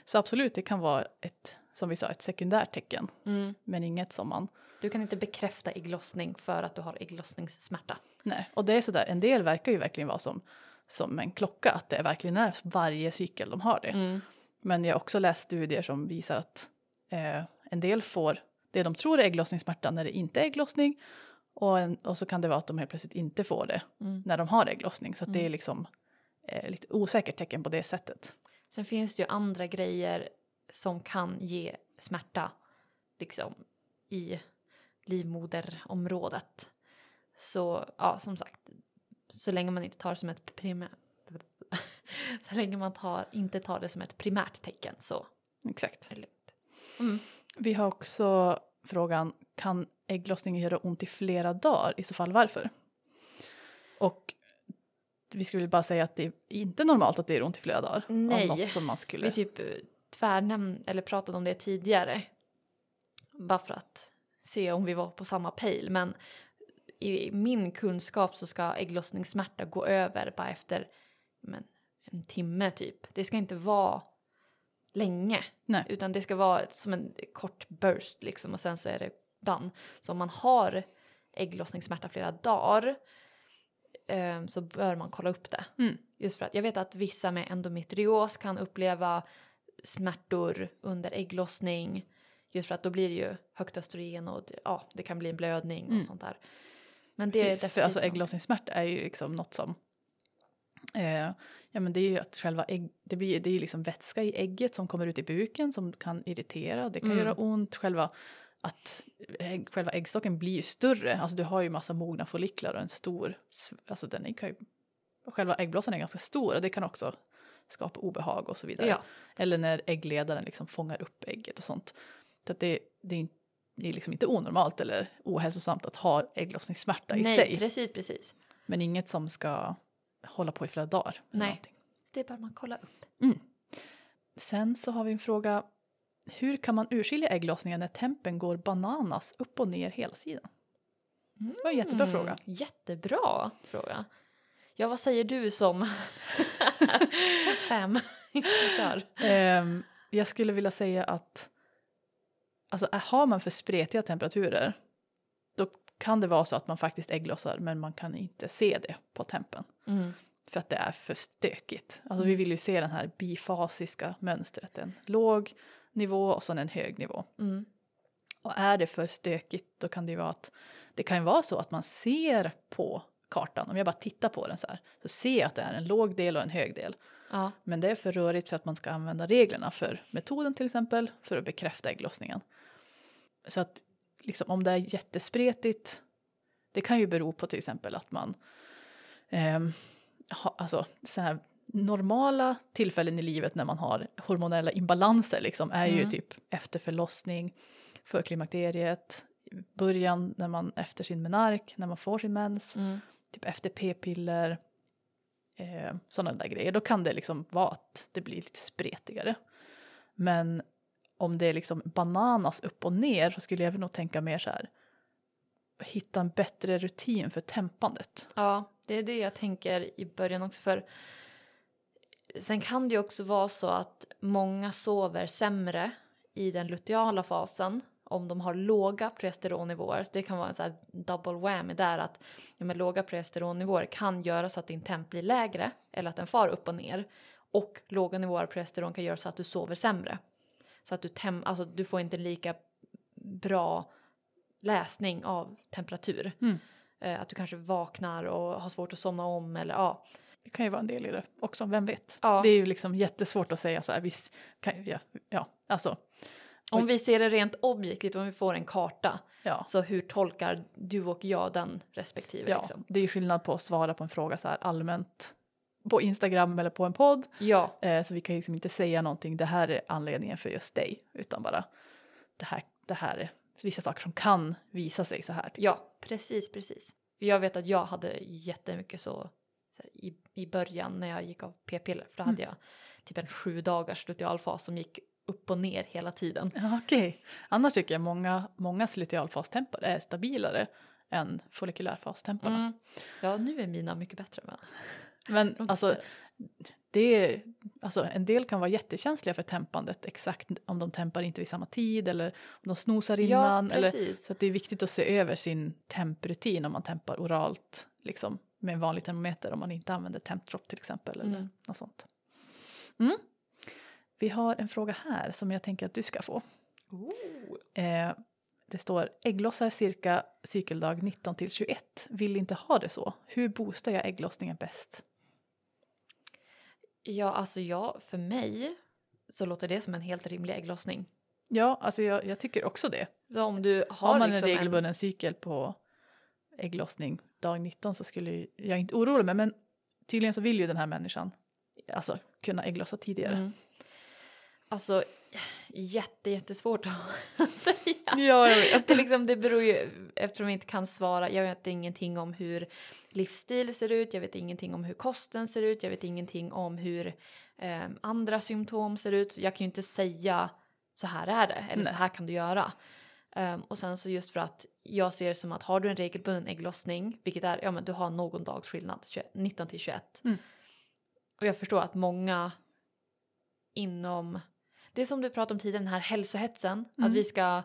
Speaker 1: Så absolut, det kan vara ett, som vi sa, ett sekundärt tecken.
Speaker 2: Mm.
Speaker 1: Men inget som man,
Speaker 2: Du kan inte bekräfta ägglossning för att du har ägglossningssmärta.
Speaker 1: nej. Och det är sådär, en del verkar ju verkligen vara som, som en klocka, att det verkligen är varje cykel de har det.
Speaker 2: Mm.
Speaker 1: Men jag har också läst studier som visar att eh, en del får det de tror är ägglossningssmärta när det inte är ägglossning. Och, en, och så kan det vara att de helt plötsligt inte får det
Speaker 2: Mm.
Speaker 1: när de har ägglossning. Så att det
Speaker 2: Mm.
Speaker 1: är liksom eh, lite osäkert tecken på det sättet.
Speaker 2: Sen finns det ju andra grejer som kan ge smärta liksom i livmoderområdet. Så ja, som sagt, så länge man inte tar det som ett primärt så länge man tar, inte tar det som ett primärt tecken så
Speaker 1: Exakt.
Speaker 2: är det lugnt. Mm.
Speaker 1: Vi har också frågan, kan ägglossningen göra ont i flera dagar? I så fall varför? Och vi skulle bara säga att det är inte normalt att det gör ont i flera dagar.
Speaker 2: Nej.
Speaker 1: Något som man skulle...
Speaker 2: Vi typ eh, tvärnämn eller pratade om det tidigare. Bara för att se om vi var på samma pejl. Men i min kunskap så ska ägglossningssmärta gå över bara efter men, en timme typ. Det ska inte vara länge.
Speaker 1: Nej.
Speaker 2: Utan det ska vara som en kort burst liksom och sen så är det done. Så om man har ägglossningssmärta flera dagar eh, så bör man kolla upp det.
Speaker 1: Mm.
Speaker 2: Just för att jag vet att vissa med endometrios kan uppleva smärtor under ägglossning. Just för att då blir det ju högt östrogen och ja, det kan bli en blödning och
Speaker 1: Mm.
Speaker 2: sånt där. Men det
Speaker 1: Precis,
Speaker 2: är
Speaker 1: för alltså ägglossningssmärta är ju liksom något som eh, ja men det är ju att själva ägg, det blir det är liksom vätska i ägget som kommer ut i buken som kan irritera, det kan
Speaker 2: Mm.
Speaker 1: göra ont, själva att ägg, själva äggstocken blir ju större, alltså du har ju massa mogna folliklar och en stor, alltså den är, kan ju, själva äggblåsan är ganska stor och det kan också skapa obehag och så vidare.
Speaker 2: Ja,
Speaker 1: Eller när äggledaren liksom fångar upp ägget och sånt. Så att det, det är inte det är liksom inte onormalt eller ohälsosamt att ha ägglossningssmärta i
Speaker 2: nej
Speaker 1: sig.
Speaker 2: precis precis.
Speaker 1: Men inget som ska hålla på i flera dagar.
Speaker 2: Nej. Det bör man kolla upp.
Speaker 1: Sen så har vi en fråga. Hur kan man urskilja ägglossningen när tempen går bananas upp och ner hela tiden? Det var en jättebra
Speaker 2: Mm,
Speaker 1: fråga.
Speaker 2: Jättebra fråga. Ja, vad säger du som fem instruktör?
Speaker 1: Ehm, jag skulle vilja säga att alltså, har man för spretiga temperaturer då kan det vara så att man faktiskt ägglossar men man kan inte se det på tempen
Speaker 2: Mm.
Speaker 1: för att det är för stökigt. Alltså vi
Speaker 2: Mm.
Speaker 1: vill ju se den här bifasiska mönstret, en låg nivå och sen en hög nivå.
Speaker 2: Mm.
Speaker 1: Och är det för stökigt då kan det ju vara att det kan ju vara så att man ser på kartan, om jag bara tittar på den så här, så ser jag att det är en låg del och en hög del.
Speaker 2: Ja.
Speaker 1: Men det är för rörigt för att man ska använda reglerna för metoden till exempel för att bekräfta ägglossningen. Så att liksom, om det är jättespretigt, det kan ju bero på till exempel att man ehm, ha, alltså så här normala tillfällen i livet när man har hormonella imbalanser liksom är ju
Speaker 2: Mm.
Speaker 1: typ efter förlossning, för klimakteriet, början när man efter sin menark, när man får sin mens,
Speaker 2: Mm.
Speaker 1: typ efter p-piller, eh, sådana där grejer. Då kan det liksom vara att det blir lite spretigare. Men om det är liksom bananas upp och ner så skulle jag nog tänka mer så här hitta en bättre rutin för tempandet.
Speaker 2: Ja, det är det jag tänker i början också för sen kan det ju också vara så att många sover sämre i den luteala fasen om de har låga progesteronnivåer. Så det kan vara en sån här double whammy där att ja, med låga progesteronnivåer kan göra så att din temp blir lägre eller att den far upp och ner och låga nivåer av progesteron kan göra så att du sover sämre. Så att du, tem- alltså, du får inte lika bra läsning av temperatur.
Speaker 1: Mm.
Speaker 2: Eh, att du kanske vaknar och har svårt att somna om eller ja.
Speaker 1: Det kan ju vara en del i det också, vem vet?
Speaker 2: Ja.
Speaker 1: Det är ju liksom jättesvårt att säga så här, visst kan ja, ja alltså
Speaker 2: Om vi ser det rent objektivt, om vi får en karta,
Speaker 1: ja.
Speaker 2: så hur tolkar du och jag den respektive?
Speaker 1: Ja,
Speaker 2: Liksom?
Speaker 1: det är ju skillnad på att svara på en fråga så här allmänt på Instagram eller på en podd.
Speaker 2: Ja,
Speaker 1: Eh, så vi kan liksom inte säga någonting, det här är anledningen för just dig, utan bara det här, det här är vissa saker som kan visa sig så här. typ.
Speaker 2: ja, precis, precis. Jag vet att jag hade jättemycket så här, i, i början när jag gick av p-piller, för då hade jag typ en sju dagars lutealfas som gick upp och ner hela tiden.
Speaker 1: Ja, Okej, annars tycker jag många, många lutealfastempar är stabilare än follikulärfastemparna.
Speaker 2: Mm. Ja, nu är mina mycket bättre men.
Speaker 1: Men alltså, det alltså en del kan vara jättekänsliga för tempandet exakt om de tempar inte vid samma tid eller om de snosar innan.
Speaker 2: ja,
Speaker 1: eller, så det är viktigt att se över sin temprutin om man tempar oralt liksom, med en vanlig termometer om man inte använder tempdrop till exempel eller
Speaker 2: Mm.
Speaker 1: något sånt. Mm. Vi har en fråga här som jag tänker att du ska få. Eh, det står ägglossar cirka cykeldag 19 till 21. Vill inte ha det så. Hur boostar jag ägglossningen bäst?
Speaker 2: Ja, alltså ja, för mig så låter det som en helt rimlig ägglossning.
Speaker 1: Ja, alltså jag, jag tycker också det.
Speaker 2: Så om du har,
Speaker 1: Har man
Speaker 2: liksom
Speaker 1: en regelbunden cykel på ägglossning dag 19 så skulle jag inte oroa mig men tydligen så vill ju den här människan alltså kunna ägglossa tidigare.
Speaker 2: Mm. Alltså jätte, jättesvårt att säga.
Speaker 1: Ja, jag vet.
Speaker 2: Det, liksom, det beror ju, eftersom vi inte kan svara, jag vet ingenting om hur livsstil ser ut, jag vet ingenting om hur kosten ser ut, jag vet ingenting om hur eh, andra symptom ser ut. Så jag kan ju inte säga så här är det eller så
Speaker 1: Nej.
Speaker 2: här kan du göra. Ehm, och sen så just för att jag ser det som att har du en regelbunden ägglossning, vilket är, ja men du har någon dags skillnad, 21, 19 till 21.
Speaker 1: Mm.
Speaker 2: Och jag förstår att många inom, det är som du pratade om tidigare, den här hälsohetsen,
Speaker 1: Mm.
Speaker 2: att vi ska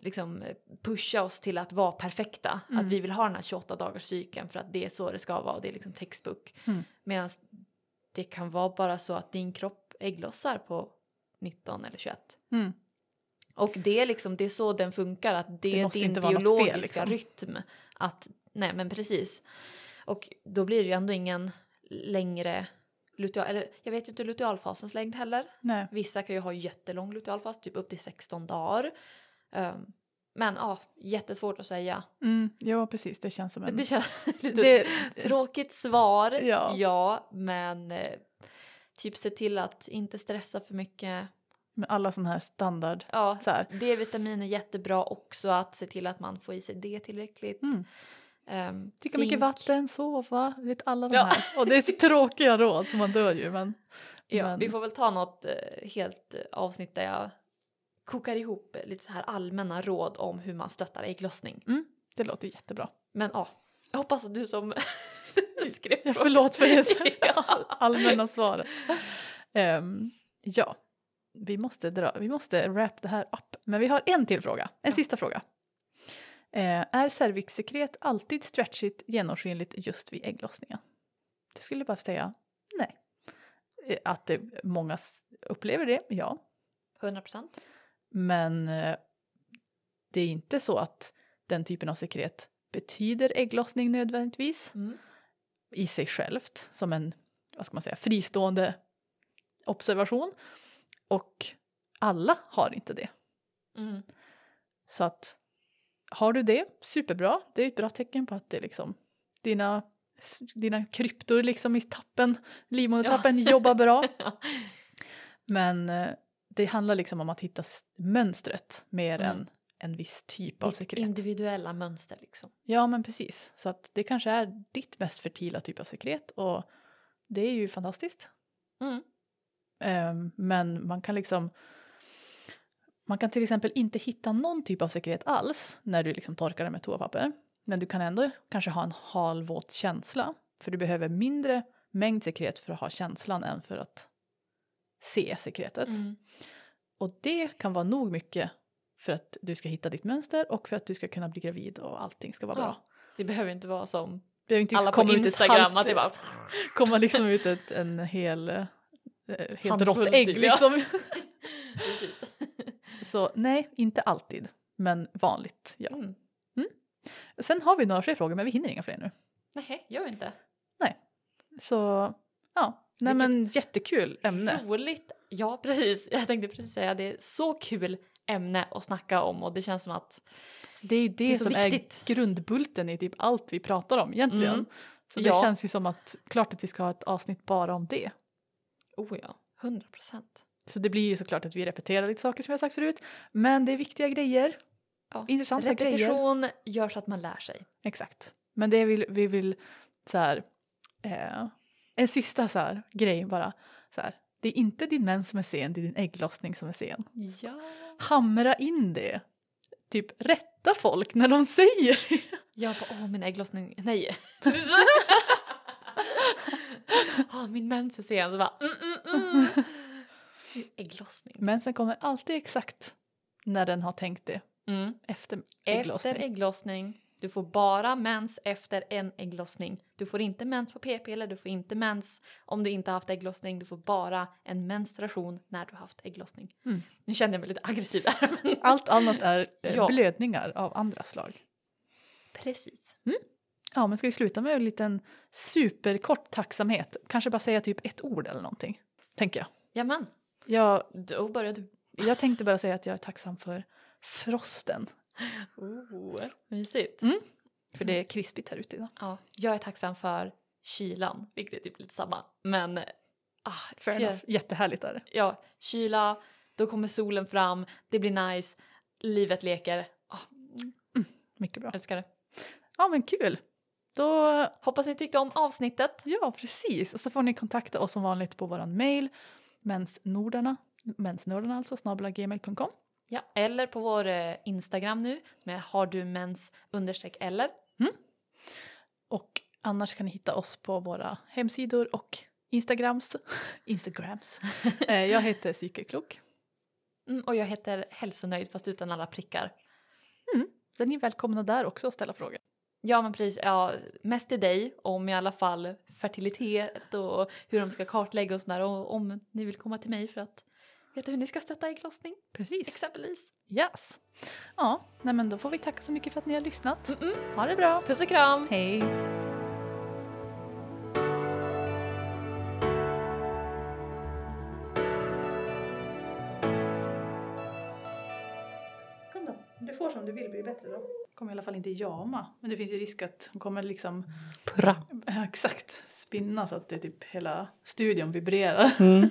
Speaker 2: liksom pusha oss till att vara perfekta.
Speaker 1: Mm.
Speaker 2: Att vi vill ha den här 28 dagars cykeln för att det är så det ska vara och det är liksom textbook.
Speaker 1: Mm.
Speaker 2: Medan det kan vara bara så att din kropp ägglossar på 19 eller 21.
Speaker 1: Mm.
Speaker 2: Och det är liksom, det är så den funkar, att det,
Speaker 1: Det
Speaker 2: är din
Speaker 1: något fel,
Speaker 2: biologiska
Speaker 1: liksom.
Speaker 2: rytm. Att, nej men precis. Och då blir det ju ändå ingen längre luteal, eller jag vet ju inte lutealfasens längd heller.
Speaker 1: Nej.
Speaker 2: Vissa kan ju ha jättelång lutealfas, typ upp till 16 dagar. Um, men ja, jättesvårt att säga.
Speaker 1: Mm, ja, precis. Det känns som en...
Speaker 2: Det känns lite
Speaker 1: det,
Speaker 2: tråkigt svar,
Speaker 1: Ja.
Speaker 2: ja men eh, typ se till att inte stressa för mycket.
Speaker 1: Med alla sådana här standard...
Speaker 2: Ja,
Speaker 1: Så här.
Speaker 2: D-vitamin är jättebra också att se till att man får i sig det tillräckligt.
Speaker 1: Mm.
Speaker 2: Um,
Speaker 1: Dricka mycket vatten, sova, vet alla de
Speaker 2: Ja.
Speaker 1: här. Och det är så tråkiga råd så man dör ju men...
Speaker 2: Ja,
Speaker 1: men
Speaker 2: Vi får väl ta något eh, helt eh, avsnitt där jag kokar ihop eh, lite så här allmänna råd om hur man stöttar ägglossning.
Speaker 1: det låter jättebra.
Speaker 2: Men ja, jag hoppas att du som skrev
Speaker 1: Ja, förlåt för det allmänna svaret. Ehm, ja, vi måste, dra, vi måste wrap det här upp. Men vi har en till fråga, en
Speaker 2: Ja.
Speaker 1: sista fråga. Eh, är cervixsekret alltid stretchigt genomskinligt just vid ägglossningen? Det skulle bara säga nej. Eh, Att det, många upplever det, ja.
Speaker 2: 100 procent.
Speaker 1: Men eh, det är inte så att den typen av sekret betyder ägglossning nödvändigtvis
Speaker 2: Mm.
Speaker 1: i sig självt som en, vad ska man säga, fristående observation. Och alla har inte det.
Speaker 2: Mm.
Speaker 1: Så att har du det, superbra. Det är ett bra tecken på att det liksom dina, dina kryptor liksom i tappen, livmodertappen jobbar bra. Men eh, det handlar liksom om att hitta mönstret mer
Speaker 2: Mm.
Speaker 1: än en viss typ av
Speaker 2: Ditt
Speaker 1: sekret.
Speaker 2: individuella mönster liksom.
Speaker 1: Ja men precis. Så att det kanske är ditt mest fertila typ av sekret och det är ju fantastiskt.
Speaker 2: Mm.
Speaker 1: Ehm, men man kan liksom man kan till exempel inte hitta någon typ av sekret alls när du liksom torkar det med toapapper. Men du kan ändå kanske ha en halvvåt känsla för du behöver mindre mängd sekret för att ha känslan än för att se sekretet.
Speaker 2: Mm.
Speaker 1: Och det kan vara nog mycket för att du ska hitta ditt mönster och för att du ska kunna bli gravid och allting ska vara
Speaker 2: Ja.
Speaker 1: bra.
Speaker 2: Det behöver inte vara som alla på Instagram
Speaker 1: halvt-
Speaker 2: att det bara
Speaker 1: komma liksom ut ett, en hel eh, helt
Speaker 2: Handfull
Speaker 1: rått ägg
Speaker 2: typ, ja.
Speaker 1: liksom. Så nej, inte alltid, men vanligt ja.
Speaker 2: Mm.
Speaker 1: Sen har vi några fler frågor men vi hinner inga fler nu.
Speaker 2: Nej, gör vi inte.
Speaker 1: Så ja, nej
Speaker 2: Vilket-
Speaker 1: men jättekul ämne.
Speaker 2: Roligt. Ja, precis. Jag tänkte precis säga det är så kul ämne att snacka om och det känns som att
Speaker 1: Det är ju det,
Speaker 2: är
Speaker 1: som
Speaker 2: viktigt.
Speaker 1: är grundbulten i typ allt vi pratar om egentligen.
Speaker 2: Mm.
Speaker 1: Så det
Speaker 2: Ja.
Speaker 1: känns ju som att klart att vi ska ha ett avsnitt bara om det.
Speaker 2: Oh ja, 100 procent.
Speaker 1: Så det blir ju såklart att vi repeterar lite saker som jag sagt förut. Men det är viktiga grejer.
Speaker 2: Ja.
Speaker 1: Intressanta grejer.
Speaker 2: Repetition gör så att man lär sig.
Speaker 1: Exakt. Men det vill, vi vill så här, eh, en sista så här, grej bara. Så här, det är inte din mens som är sen, det är din ägglossning som är sen.
Speaker 2: Ja.
Speaker 1: Hamra in det. Typ rätta folk när de säger det.
Speaker 2: Jag bara, åh min ägglossning, nej. ah, min mens är sen, så bara, mm, mm, mm. Ägglossning.
Speaker 1: Mensen kommer alltid exakt när den har tänkt det.
Speaker 2: Mm.
Speaker 1: Efter ägglossning.
Speaker 2: Efter ägglossning, du får bara mens efter en ägglossning. Du får inte mens på p-piller, du får inte mens om du inte har haft ägglossning. Du får bara en menstruation när du har haft ägglossning.
Speaker 1: Mm.
Speaker 2: Nu kände jag mig lite aggressiv där.
Speaker 1: Allt annat är eh,
Speaker 2: Ja.
Speaker 1: blödningar av andra slag.
Speaker 2: Precis.
Speaker 1: Ja, men ska vi sluta med en liten superkort tacksamhet? Kanske bara säga typ ett ord eller någonting. Tänker jag.
Speaker 2: Jamen,
Speaker 1: Jag,
Speaker 2: då börjar du.
Speaker 1: jag tänkte bara säga att jag är tacksam för frosten.
Speaker 2: Oh, mysigt.
Speaker 1: För det är krispigt här ute idag.
Speaker 2: Ja, jag är tacksam för kylan, vilket är typ lite samma. Men ah,
Speaker 1: Fair enough. Jättehärligt är det.
Speaker 2: ja, kyla, då kommer solen fram, det blir nice, livet leker. Ah,
Speaker 1: Mycket bra.
Speaker 2: älskar det.
Speaker 1: Ja men kul. Då,
Speaker 2: Hoppas ni tyckte om avsnittet.
Speaker 1: ja precis. Och så får ni kontakta oss som vanligt på våran mail. Mensnordarna, mensnordarna alltså, snabel gmail.com.
Speaker 2: Ja, eller på vår eh, Instagram nu med har du mens understreck eller.
Speaker 1: Och annars kan ni hitta oss på våra hemsidor och Instagrams. Instagrams. Eh, jag heter Psykeklok.
Speaker 2: Mm, och jag heter hälsonöjd fast utan alla prickar.
Speaker 1: Så ni är välkomna där också att ställa frågor.
Speaker 2: Ja men precis, ja, mest till dig om i alla fall fertilitet och hur de ska kartlägga och sådär och om ni vill komma till mig för att veta hur ni ska stötta ägglossning
Speaker 1: Precis.
Speaker 2: exempelvis.
Speaker 1: Yes. Ja, nej men då får vi tacka så mycket för att ni har lyssnat.
Speaker 2: Mm -mm.
Speaker 1: Ha det bra.
Speaker 2: Puss och kram!
Speaker 1: Hej. Kom då. Du får som du vill bli bättre då. Kommer i alla fall inte jama. Men det finns ju risk att hon kommer liksom
Speaker 2: Purra!
Speaker 1: exakt spinna så att det typ hela studion vibrerar.
Speaker 2: Mm.